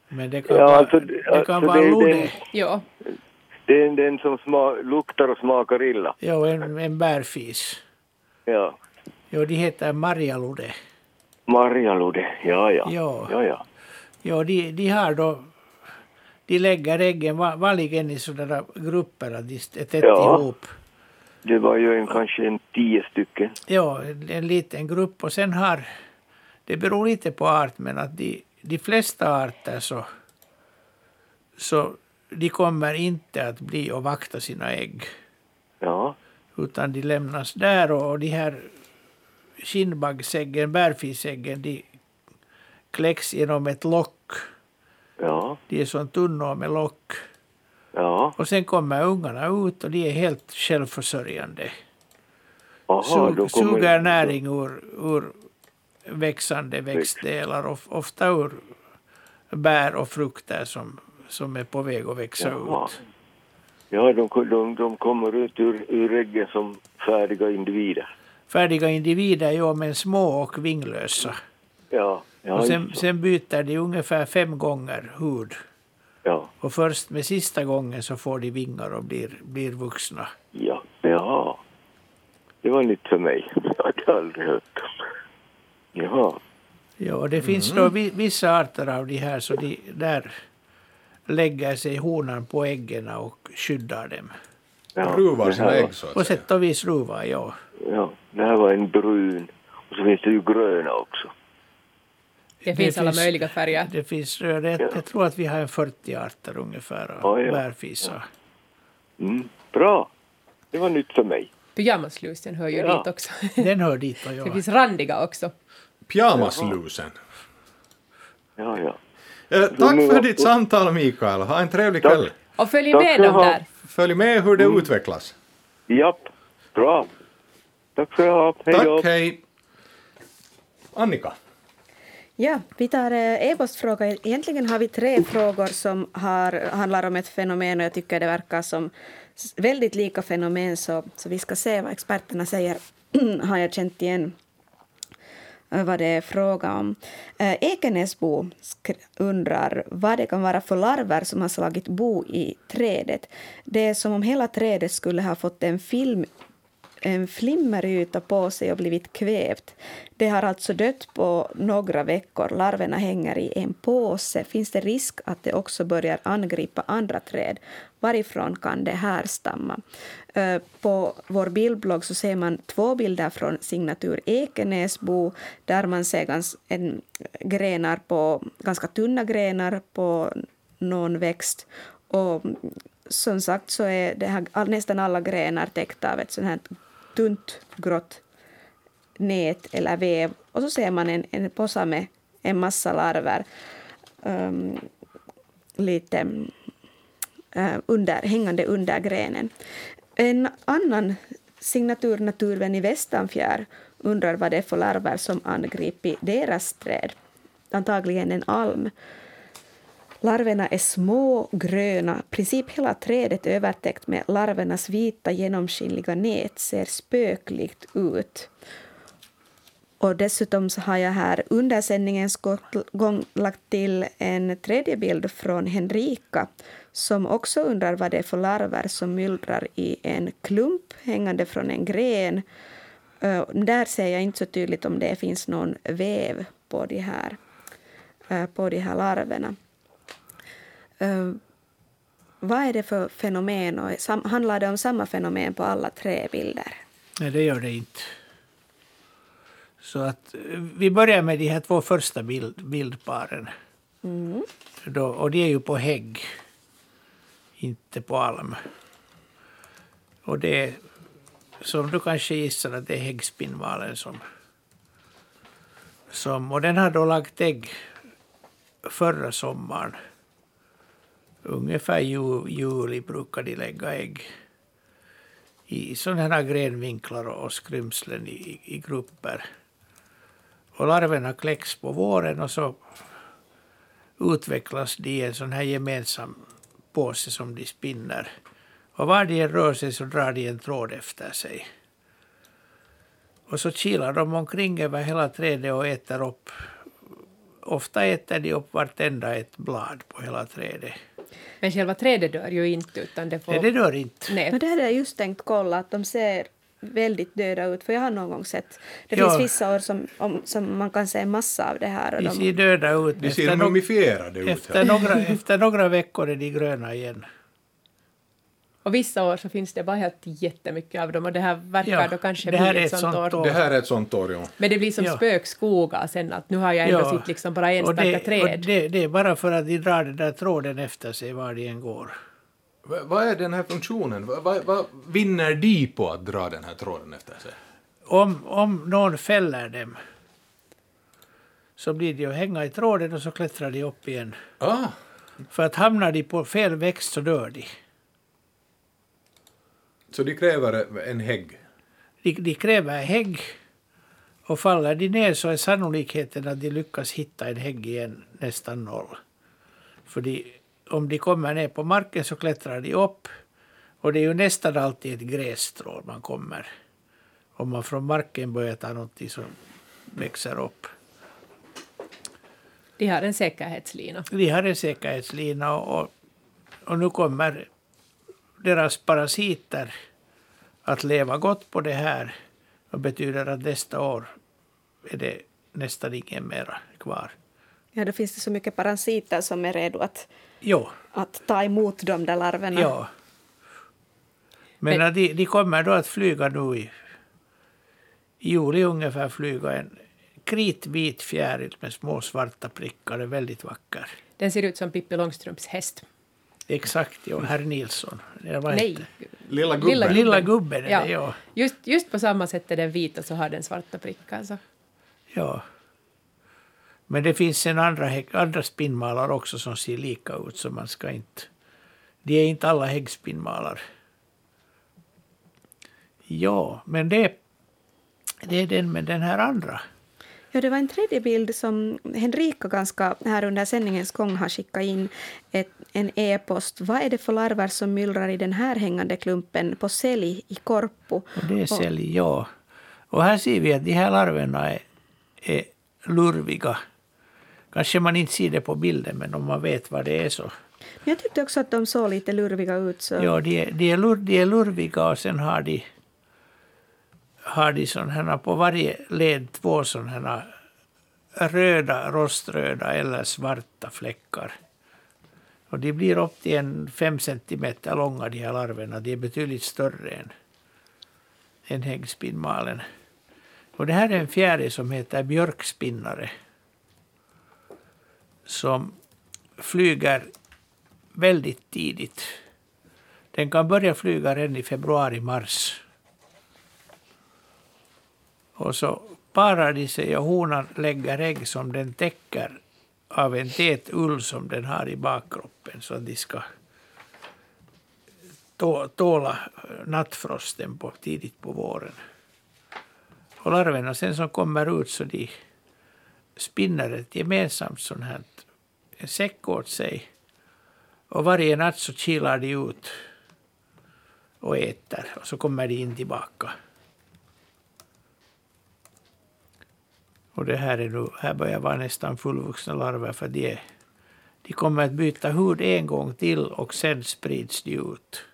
Men det kan Ja, vara, alltså, det kan alltså vara det den- Ja. Det är den som sma, luktar och smakar illa. Ja, en, en bärfis. Ja. Ja, de heter marjalude. Marjalude, ja ja. Ja. ja, ja. Ja, de, de har då... De lägger äggen va- vanligen i sådana grupper, att de är tätt Ja. ihop. Det var ju en, kanske en tio stycken. Ja, en, en liten grupp och sen har... Det beror lite på art, men att de, de flesta arter så... Så de kommer inte att bli och vakta sina ägg. Ja. Utan de lämnas där och, de här skinnbaggsäggen, bärfisäggen, de kläcks genom ett lock. Ja. De är som tunnor med lock. Ja. Och sen kommer ungarna ut och de är helt självförsörjande. Aha, Sug, kommer- suger näring ur, ur växande växtdelar, of, ofta ur bär och frukter som, som är på väg att växa Jaha. ut. Ja, de, de, de kommer ut ur, ur äggen som färdiga individer. Färdiga individer, ja, men små och vinglösa. Ja. ja och sen, sen byter de ungefär fem gånger hud. Ja. Och först med sista gången så får de vingar och blir, blir vuxna. Ja. Ja. Det var nytt för mig. Jag hade aldrig hört om. Jaha. Ja, och det finns då vi- vissa arter av de här så de, där lägger sig honan på äggen och skyddar dem. Ruvar det sina här ägg var- så att På sätt och vis ruvar, ja. Ja, det här var en brun. Och så finns det ju gröna också. Det finns alla möjliga färger. Det finns röda. Jag, jag tror att vi har en 40 arter ungefär av Ja, ja. bärfisar. Mm, bra. Det var nytt för mig. Pyjamaslusen hör ju Ja. dit också. Den hör dit och Det ja. finns randiga också. Pyjamaslusen. Ja, ja. Eh, tack för ditt samtal Mikael. Ha en trevlig Tack. kväll. Och följ Tack med dem ha. där. Följ med hur det utvecklas. Japp, bra. Tack ska du ha. Hej då. Tack, hej. Annika. Ja, vi tar eh, e-postfråga. Egentligen har vi tre frågor som har, handlar om ett fenomen och jag tycker det verkar som väldigt lika fenomen så, så vi ska se vad experterna säger. har jag känt igen eh, Eh, vad det är fråga om. Eh, Ekenäsbo undrar vad det kan vara för larver som har slagit bo i trädet. Det är som om hela trädet skulle ha fått en film en flimmeryta på sig och blivit kvävt. Det har alltså dött på några veckor. Larverna hänger i en påse. Finns det risk att det också börjar angripa andra träd? Varifrån kan det härstamma? Eh, på vår bildblogg så ser man två bilder från signatur Ekenäsbo där man ser gans, en, grenar på, ganska tunna grenar på någon växt. Och som sagt så är det här, nästan alla grenar täckta av ett sånt här tunt grått nät eller väv. Och så ser man en, en påse med en massa larver um, lite Eh, under, hängande under grenen. En annan signatur Naturvän i Västanfjär undrar vad det är för larver som angripit deras träd. Antagligen en alm. Larverna är små, gröna. I princip hela trädet är övertäckt med larvernas vita genomskinliga nät ser spöklikt ut. Och dessutom så har jag här under sändningens gång lagt till en tredje bild från Henrika som också undrar vad det är för larver som myllrar i en klump hängande från en gren. Där ser jag inte så tydligt om det finns någon väv på de här, på de här larverna. Vad är det för fenomen handlar det om samma fenomen på alla tre bilder? Nej, det gör det inte. Så att eh, vi börjar med de här två första bild, bildparen. Mm. Då, och de är ju på hägg, inte på alm. Och det är, som du kanske gissar, att det är häggspinnmalen som, som... Och den har då lagt ägg förra sommaren. Ungefär ju, juli brukar de lägga ägg i sådana här grenvinklar och skrymslen i, i grupper. Och larverna kläcks på våren och så utvecklas de i en sån här gemensam påse som de spinner. Och var de än rör sig så drar de en tråd efter sig. Och så kilar de omkring över hela trädet och äter upp. Ofta äter de upp vartenda ett blad på hela trädet. Men själva trädet dör ju inte. Utan det, får... Nej, det dör inte. Nej. Men det hade jag just tänkt kolla, att de ser väldigt döda ut, för jag har någon gång sett. Det Ja. finns vissa år som, om, som man kan se massa av det här. Och De de, ser döda ut. De ser mumifierade ut. Efter några, efter några veckor är de gröna igen. Och vissa år så finns det bara helt jättemycket av dem och det här verkar Ja, då kanske det här bli ett ett sånt sånt år. år. Det här är ett sånt år, ja. Men det blir som Ja. spökskogar sen att nu har jag ändå Ja. sett liksom bara Och enstaka det, träd. och det, det är bara för att de drar den där tråden efter sig var de än går. Va- Vad är den här funktionen? Vad va, vad vinner de på att dra den här tråden efter sig? Om, om någon fäller dem så blir de att hänga i tråden och så klättrar de upp igen. Ah, För att hamnar de på fel växt så dör de. så de kräver en hägg? De, de kräver hägg och faller de ner så är sannolikheten att de lyckas hitta en hägg igen nästan noll. För de, om de kommer ner på marken så klättrar de upp och det är ju nästan alltid ett grässtrå man kommer. Om man från marken börjar ta någonting som växer upp. De har en säkerhetslina. De har en säkerhetslina och, och, och nu kommer deras parasiter att leva gott på det här. Och betyder att nästa år är det nästan ingen mera kvar. ja, då finns det så mycket parasiter som är redo att, Jo, att ta emot de där larverna. ja. Men, Men- de, de kommer då att flyga nu i, i juli ungefär flyga en kritvit fjäril med små svarta prickar. Det är väldigt vacker. Den ser ut som Pippi Långstrumps häst. Exakt, ja. Herr Nilsson. Nej, Lilla Lilla gubben? gubben. Lilla gubben är Ja. det, ja. just, just på samma sätt är den vit och så har den svarta prickar. Så. Ja. Men det finns en andra, andra spinnmalar också som ser lika ut, så man ska inte... De är inte alla häggspinnmalar. Ja, men det, det är den med den här andra. Ja, det var en tredje bild som Henrika ganska här under sändningens gång har skickat in ett, en e-post. Vad är det för larver som myllrar i den här hängande klumpen på sälj i Korpo? Och det är sälj, ja. Och här ser vi att de här larverna är, är lurviga. Kanske man inte ser det på bilden, men om man vet vad det är så. Men jag tyckte också att de såg lite lurviga ut. Så. Ja, de är, de, är lur, de är lurviga och sen har de, har de sån här, på varje led två sådana här röda, roströda eller svarta fläckar. Och de blir upp till en fem centimeter långa de här larverna. De är betydligt större än, än häggspinnmalen. Och det här är en fjäril som heter björkspinnare. Som flyger väldigt tidigt. Den kan börja flyga redan i februari-mars. Och så parar de sig och honan lägger ägg som den täcker av en tät ull som den har i bakkroppen så att de ska tåla nattfrosten på, tidigt på våren. Och larverna sen som kommer ut så de spinner ett gemensamt sånt här en säck åt sig. Och varje natt så kilar de ut och äter och så kommer de in tillbaka. Och det här är nu, här börjar vara nästan fullvuxna larver för de, är, de kommer att byta hud en gång till och sen sprids de ut.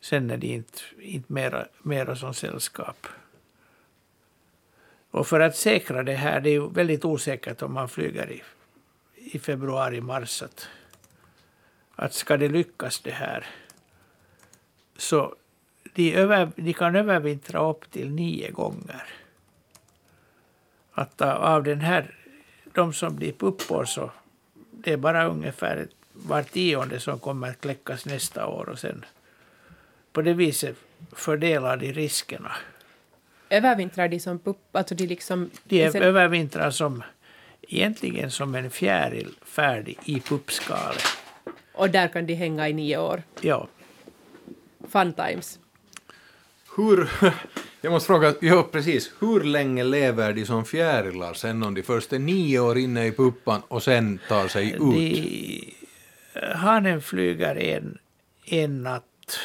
Sen är de inte, inte mera, mera som sällskap. Och för att säkra det här, det är ju väldigt osäkert om man flyger i, i februari, mars. Att, att ska det lyckas det här så de, över, de kan övervintra upp till nio gånger. Att av den här, de som blir puppor så det är bara ungefär var tionde som kommer att kläckas nästa år och sen på det viset fördelar de riskerna. Övervintrar de som pupp, alltså de liksom... De är övervintrar som egentligen som en fjäril färdig i puppskalet. Och där kan de hänga i nio år? Ja. Fun times. Hur, jag måste fråga, ja precis, hur länge lever de som fjärilar sen om de först är nio år inne i puppan och sen tar sig ut? De, hanen flyger en, en natt.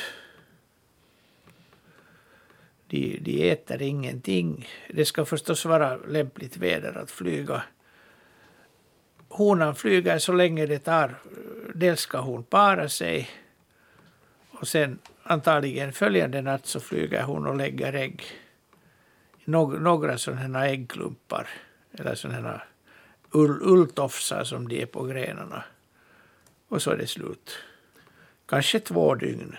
De, de äter ingenting. Det ska förstås vara lämpligt väder att flyga. Honan flyger så länge det tar. Dels ska hon para sig och sen antagligen följande natt så flyger hon och lägger ägg. Några några sådana äggklumpar eller sådana ull, ulltofsar som de är på grenarna. Och så är det slut. Kanske två dygn.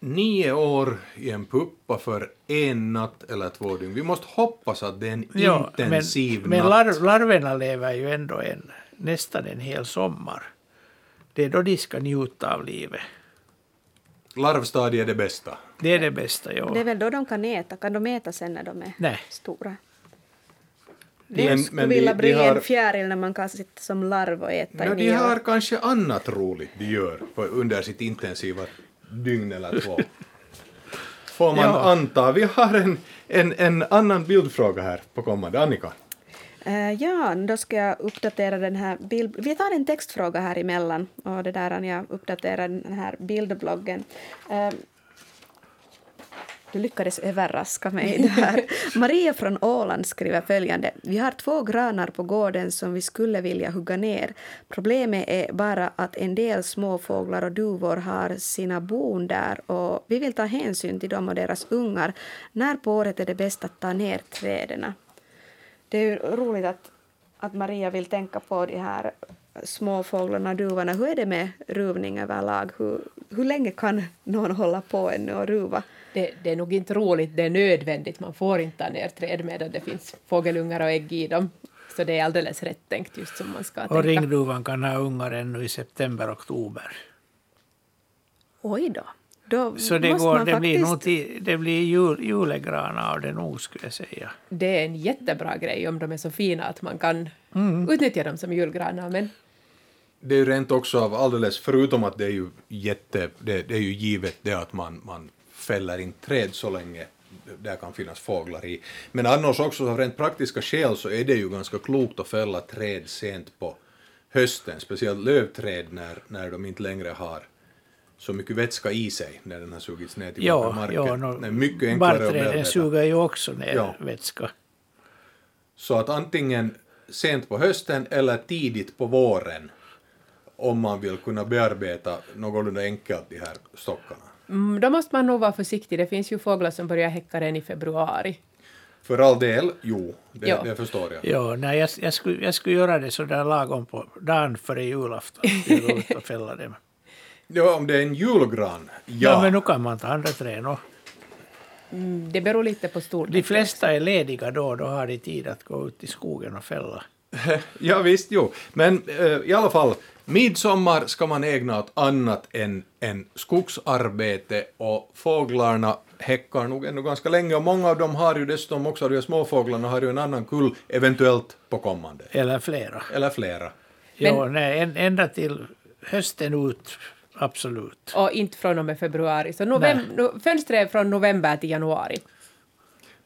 Nio år i en puppa för en natt eller två dygn. Vi måste hoppas att det är en ja, intensiv men, natt. Men lar, larverna lever ju ändå en, nästan en hel sommar. Det är då de ska njuta av livet. Larvstadiet är det bästa? Det är det bästa, ja. Det är väl då de kan äta? Kan de äta sen när de är Nej. stora? De, men, skulle vilja bli de har, en fjäril när man kan sitta som larv och äta ja, De har kanske annat roligt de gör under sitt intensiva dygn eller två. Får man ja. anta. Vi har en, en, en annan bildfråga här på kommande. Annika? Uh, ja, då ska jag uppdatera den här bild... Vi tar en textfråga här emellan och det där jag uppdaterar den här bildbloggen. Uh, du lyckades överraska mig där. Maria från Åland skriver följande. Vi har två granar på gården som vi skulle vilja hugga ner. Problemet är bara att en del småfåglar och duvor har sina bon där och vi vill ta hänsyn till dem och deras ungar. När på året är det bäst att ta ner träden? Det är ju roligt att, att Maria vill tänka på de här småfåglarna och duvorna. Hur är det med ruvning överlag? Hur, hur länge kan någon hålla på ännu och ruva? Det, det, är nog inte roligt, det är nödvändigt. Man får inte ta ner träd medan det finns fågelungar och ägg i dem. Så det är alldeles rätt tänkt just som man ska och tänka. Och ringduvan kan ha ungar ännu i september, oktober. Oj då. Då så det, går, det, faktiskt... blir nog till, det blir jul, julegranar av det nog, skulle jag säga. Det är en jättebra grej om de är så fina att man kan mm. utnyttja dem som julgranar. Men... Det är ju rent också av alldeles, förutom att det är ju jätte, det, det är ju givet det att man, man fäller inte träd så länge där kan finnas fåglar i. Men annars också av rent praktiska skäl så är det ju ganska klokt att fälla träd sent på hösten, speciellt lövträd när, när de inte längre har så mycket vätska i sig när den har sugits ner till ja, marken. Ja, no, det är mycket enklare Barrträden suger ju också ner ja. vätska. Så att antingen sent på hösten eller tidigt på våren om man vill kunna bearbeta någorlunda enkelt de här stockarna. Mm, då måste man nog vara försiktig. Det finns ju fåglar som börjar häcka redan i februari. För all del, jo, det, ja. det förstår jag. Ja, nej, jag, jag, skulle, jag skulle göra det så där lagom på dagen före julafton. Det är roligt att fälla dem. Ja, om det är en julgran, ja. Ja, men nu kan man ta andra träd och Mm, det beror lite på storlek. De flesta är lediga då, då har de tid att gå ut i skogen och fälla. ja visst, jo. Men äh, i alla fall, midsommar ska man ägna åt annat än, än skogsarbete och fåglarna häckar nog ännu ganska länge och många av dem har ju dessutom också, de småfåglarna har ju en annan kull eventuellt på kommande. Eller flera. Eller flera. Jo, nej, ända till hösten ut Absolut. Och inte från och med februari. Så novem no, fönstret är från november till januari.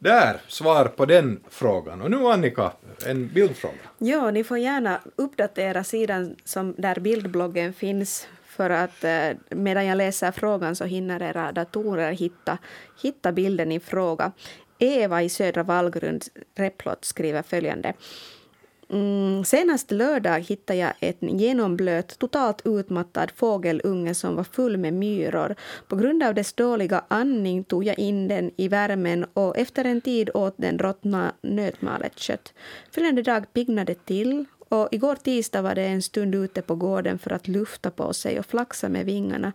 Där, svar på den frågan. Och nu Annika, en bildfråga. Ja, ni får gärna uppdatera sidan som där bildbloggen finns för att eh, medan jag läser frågan så hinner era datorer hitta, hitta bilden i fråga. Eva i Södra Vallgrund, Replot, skriver följande. Mm, senast lördag hittade jag en genomblöt, totalt utmattad fågelunge som var full med myror. På grund av dess dåliga andning tog jag in den i värmen och efter en tid åt den råttna nötmalet kött. Följande dag piggnade till och igår tisdag var det en stund ute på gården för att lufta på sig och flaxa med vingarna.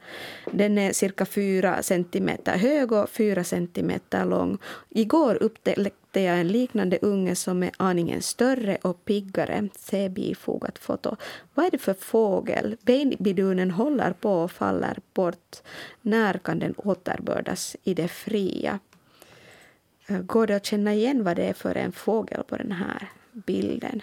Den är cirka fyra centimeter hög och fyra centimeter lång. Igår upptäckte jag en liknande unge som är aningen större och piggare. Se bifogat foto. Vad är det för fågel? Babydunen håller på och faller bort. När kan den återbördas i det fria? Går det att känna igen vad det är för en fågel på den här bilden?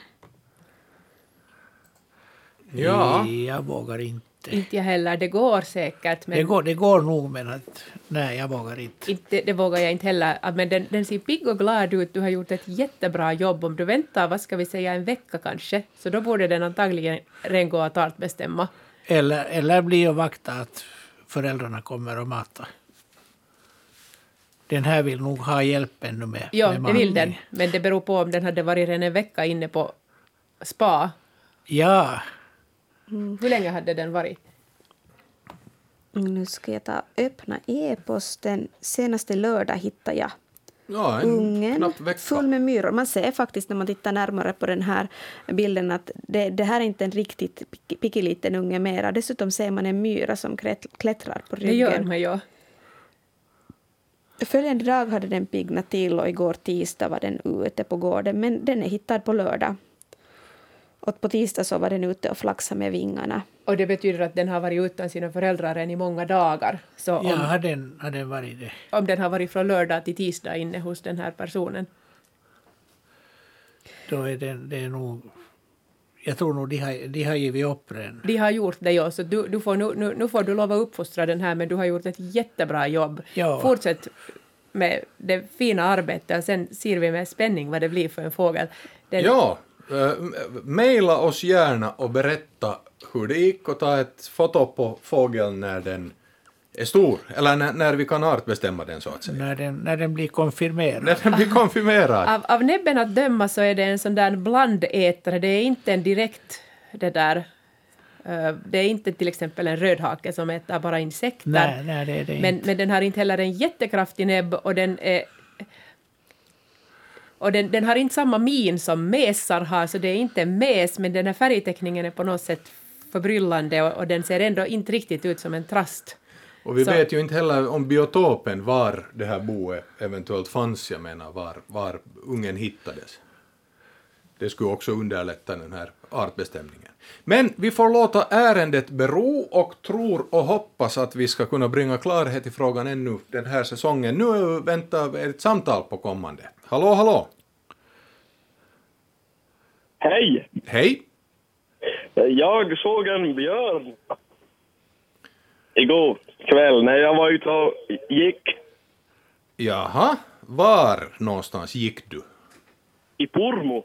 Ja. Jag vågar inte. Inte jag heller. Det går säkert. Men Det, går, det går nog, men att, nej, jag vågar inte. inte, det vågar jag inte heller. Men den, den ser pigg och glad ut. Du har gjort ett jättebra jobb. Om du väntar, vad ska vi säga, en vecka kanske, så då borde den antagligen redan gå att artbestämma. Eller, eller bli och vakta att föräldrarna kommer och matar. Den här vill nog ha hjälp ännu med, Ja, med det vill den. Men det beror på om den hade varit redan en vecka inne på spa. Ja, Mm. Hur länge hade den varit? Nu ska jag ta öppna e-posten. Senaste lördag hittade jag Ja, en ungen full med myror. Man ser faktiskt när man tittar närmare på den här bilden att det, det här är inte en riktigt pick- pickeliten unge mera. Dessutom ser man en myra som klätt- klättrar på Det gör ryggen. man ju. Följande dag hade den piggnat till och igår tisdag var den ute på gården men den är hittad på lördag. Och på tisdag så var den ute och flaxade med vingarna. Och det betyder att den har varit utan sina föräldrar än i många dagar. Så om, ja har, den, har den varit det? om den har varit från lördag till tisdag inne hos den här personen. Då är den, det är nog... Jag tror nog de har, de har givit upp redan. De har gjort det, ja. Så du, du får, nu, nu, nu får du lova att uppfostra den här, men du har gjort ett jättebra jobb. Ja. Fortsätt med det fina arbetet och sen ser vi med spänning vad det blir för en fågel. Den, Ja, äh, mejla oss gärna och berätta hur det gick och ta ett foto på fågeln när den är stor, eller när, när vi kan artbestämma den så att säga. När den, när den blir konfirmerad. När den blir konfirmerad. Av, av näbben att döma så är det en sån där blandätare, det är inte en direkt det där det är inte till exempel en rödhake som äter bara insekter. Nej, nej, det är det men, inte. men den har inte heller en jättekraftig näbb och den är och den, den har inte samma min som mesar har, så det är inte en mes, men den här färgteckningen är på något sätt förbryllande och, och den ser ändå inte riktigt ut som en trast. Och vi Så- vet ju inte heller om biotopen var det här boet eventuellt fanns, jag menar var, var ungen hittades. Det skulle också underlätta den här artbestämningen. Men vi får låta ärendet bero och tror och hoppas att vi ska kunna bringa klarhet i frågan ännu den här säsongen. Nu väntar ett samtal på kommande. Hallå, hallå! Hej! Hej! Jag såg en björn igår kväll när jag var ute och gick Jaha, var någonstans gick du? i Pormo.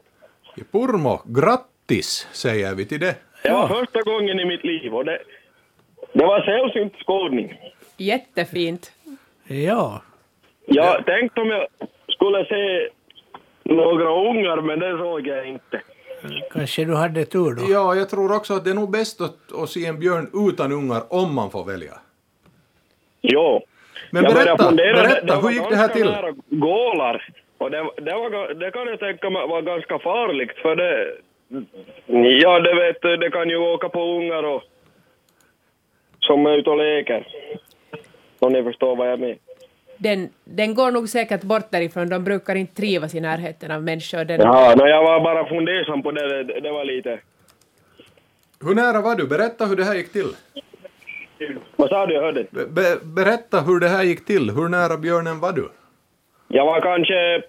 I Purmo. Grattis, säger vi till det. Det var första gången i mitt liv och det, det var sällsynt skådning. Jättefint. Ja. Jag tänkte om jag skulle se några ungar, men det såg jag inte. Kanske du hade tur då? Ja, jag tror också att det är nog bäst att, att se en björn utan ungar om man får välja. Jo. Men Jag berätta, fundera, berätta, var hur gick det här till? Gålar. Och det, det, var, det kan jag tänka mig var ganska farligt för det... Ja, det vet du, det kan ju åka på ungar och... Som är ute och leker. Om ni förstår vad jag menar. Den, den går nog säkert bort därifrån, de brukar inte trivas i närheten av människor. Den, Ja, no, jag var bara fundersam på det, det, det var lite... Hur nära var du? Berätta hur det här gick till. Vad sa du? Jag hörde Be, be, berätta hur det här gick till. Hur nära björnen var du? Jag var kanske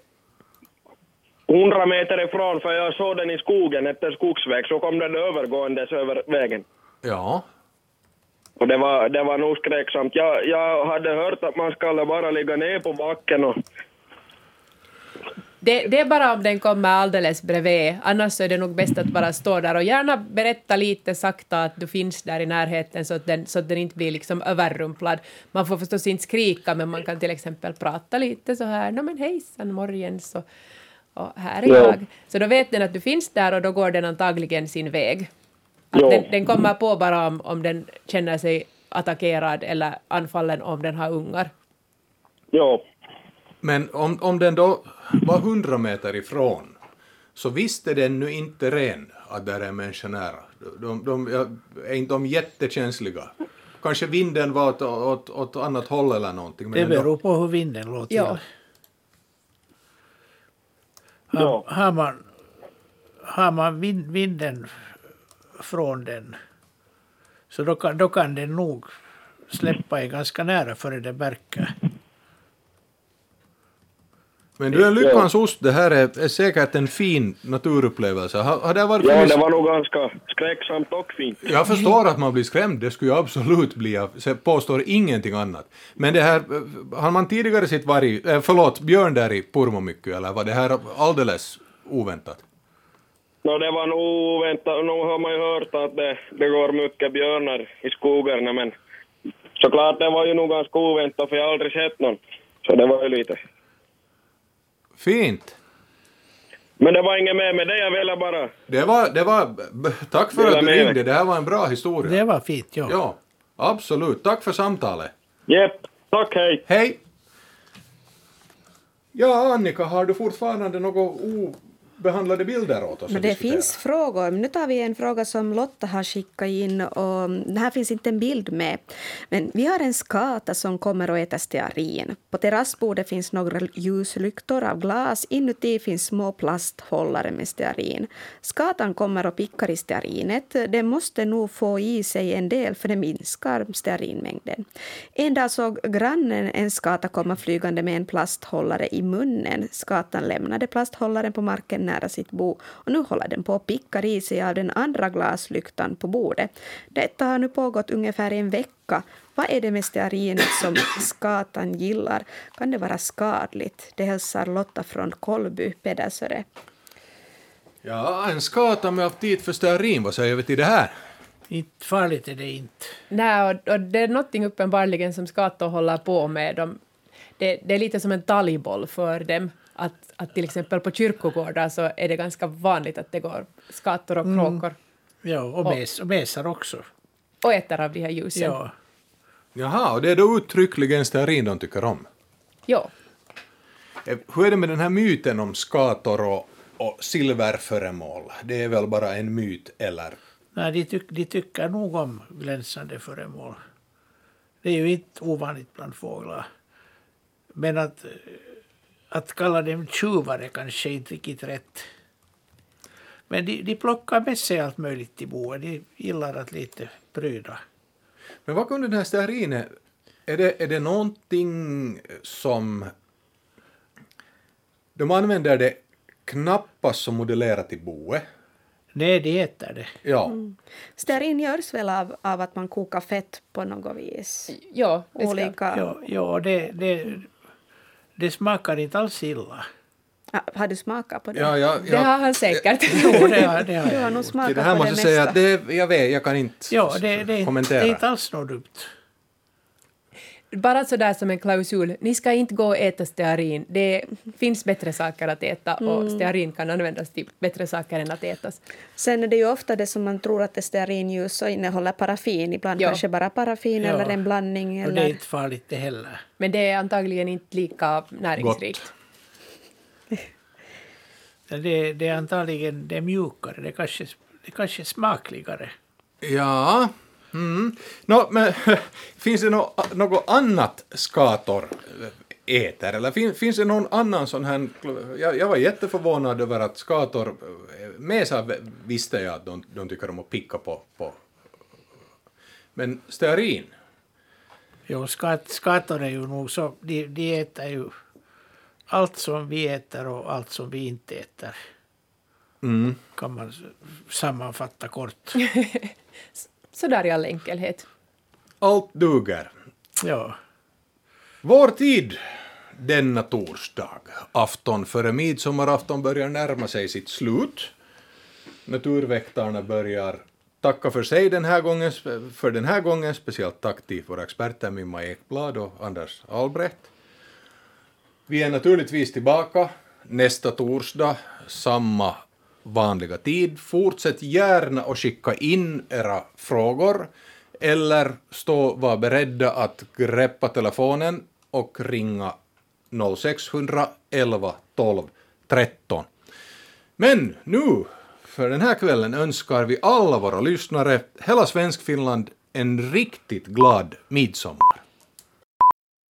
100 meter ifrån för jag såg den i skogen efter skogsväg så kom den övergåendes över vägen. Ja. Och det var, det var nog skräcksamt. Jag, jag hade hört att man skulle bara ligga ner på backen och... Det, det är bara om den kommer alldeles bredvid, annars så är det nog bäst att bara stå där och gärna berätta lite sakta att du finns där i närheten så att den, så att den inte blir liksom överrumplad. Man får förstås inte skrika men man kan till exempel prata lite så här, no men hejsan morgens och, och här är Ja. jag. Så då vet den att du finns där och då går den antagligen sin väg. Att Ja. den, den kommer på bara om, om den känner sig attackerad eller anfallen om den har ungar. Ja. Men om, om den då var 100 meter ifrån så visst är den nu inte ren att där är människor nära. De, de, är inte de jättekänsliga? Kanske vinden var åt, åt, åt annat håll eller någonting. Det ändå. beror på hur vinden låter. Ja. Har, har man, har man vind, vinden från den så då kan, då kan den nog släppa i ganska nära före det märker. Men du är lyckans ost, det här är, är säkert en fin naturupplevelse. Har, har det varit Ja, det var nog ganska skräcksamt och fint. Jag förstår att man blir skrämd, det skulle jag absolut bli, jag påstår ingenting annat. Men det här, har man tidigare sett varg, eh, förlåt, björn där i Purmomykky, eller var det här alldeles oväntat? No, det var nog oväntat. Nu har man ju hört att det, det går mycket björnar i skogarna, men såklart det var ju nog ganska oväntat för jag har aldrig sett någon. Så det var ju lite. Fint. Men det var inget mer med det, jag ville bara... Det var, det var, tack för att du med ringde, det här var en bra historia. Det var fint, ja. Ja, absolut. Tack för samtalet. Jepp, tack, hej. Hej. Ja, Annika, har du fortfarande några obehandlade bilder åt oss Men det finns frågor. Nu tar vi en fråga som Lotta har skickat in. Och här finns inte en bild med. Men vi har en skata som kommer och äter stearin. På terrassbordet finns några ljuslyktor av glas. Inuti finns små plasthållare med stearin. Skatan kommer och pickar i stearinet. Den måste nog få i sig en del för det minskar stearinmängden. En dag såg grannen en skata komma flygande med en plasthållare i munnen. Skatan lämnade plasthållaren på marken nära sitt bo och nu håller den på att picka i sig av den andra glaslyktan på bordet. Detta har nu pågått ungefär en vecka. Vad är det med stearinet som skatan gillar? Kan det vara skadligt? Det hälsar Lotta från Kolby, Pedersöre. Ja, en skata med aptit för stearin, vad säger vi till det här? Inte farligt är det inte. Nej, och, och det är någonting uppenbarligen som skator håller på med. De, det, det är lite som en talgboll för dem. Att, att till exempel på kyrkogårdar så är det ganska vanligt att det går skator och Mm. kråkor Ja, och, mes, och mesar också. och äter av de här ljusen. Ja. Jaha, och det är då uttryckligen stearin de tycker om. Ja. Eh, Hur är det med den här myten om skator och, och silverföremål? Det är väl bara en myt, eller? Nej, de, tyck, de tycker nog om glänsande föremål. Det är ju inte ovanligt bland fåglar. Men att, att kalla dem tjuvar är kanske inte riktigt rätt. Men de, de plockar med sig allt möjligt till boet. De gillar att lite pryda. Men vad kunde den här stearinet... Är det, är det någonting som... De använder det knappast som modellerat i boet. Nej, de äter det. Ja. Mm. Stearin görs väl av, av att man kokar fett på något vis? Ja, det ska- Olika... Ja, ja det, det, det smakar inte alls illa. Ja, har du smakat på det? Ja, ja, Det har han säkert. Jo, det har, det har Du har jag nog smakat det här på måste det säga mesta. att det, jag vet, jag kan inte Ja, det, det, kommentera. det är inte alls något dumt. Bara sådär som en klausul, ni ska inte gå och äta stearin. Det finns bättre saker att äta och Mm. stearin kan användas till bättre saker än att ätas. Sen är det ju ofta det som man tror att det är stearinljus och innehåller paraffin. Ibland Ja. kanske bara paraffin Ja. eller en blandning. Och det är Eller... inte farligt det heller. Men det är antagligen inte lika näringsrikt. Det, det är antagligen det är mjukare, det är kanske, det är kanske smakligare. Ja. Mm. Nå, men finns det nå, något annat skator äter? Eller fin, finns det någon annan sån här... Jag, jag var jätteförvånad över att skator... Mesar visste jag att de, de tycker om att picka på, på. Men stearin? Jo, skat, skator är ju nog så, de, de äter ju allt som vi äter och allt som vi inte äter. Mm. Kan man sammanfatta kort. Sådär i all enkelhet. Allt duger. Ja. Vår tid denna torsdag, afton före midsommarafton, börjar närma sig sitt slut. Naturväktarna börjar tacka för sig den här gången, för den här gången. Speciellt tack till våra experter Mimma Ekblad och Anders Albrecht. Vi är naturligtvis tillbaka nästa torsdag, samma vanliga tid. Fortsätt gärna att skicka in era frågor eller stå var beredda att greppa telefonen och ringa 0600 11 12 13. Men nu, för den här kvällen, önskar vi alla våra lyssnare, hela Svenskfinland, en riktigt glad midsommar.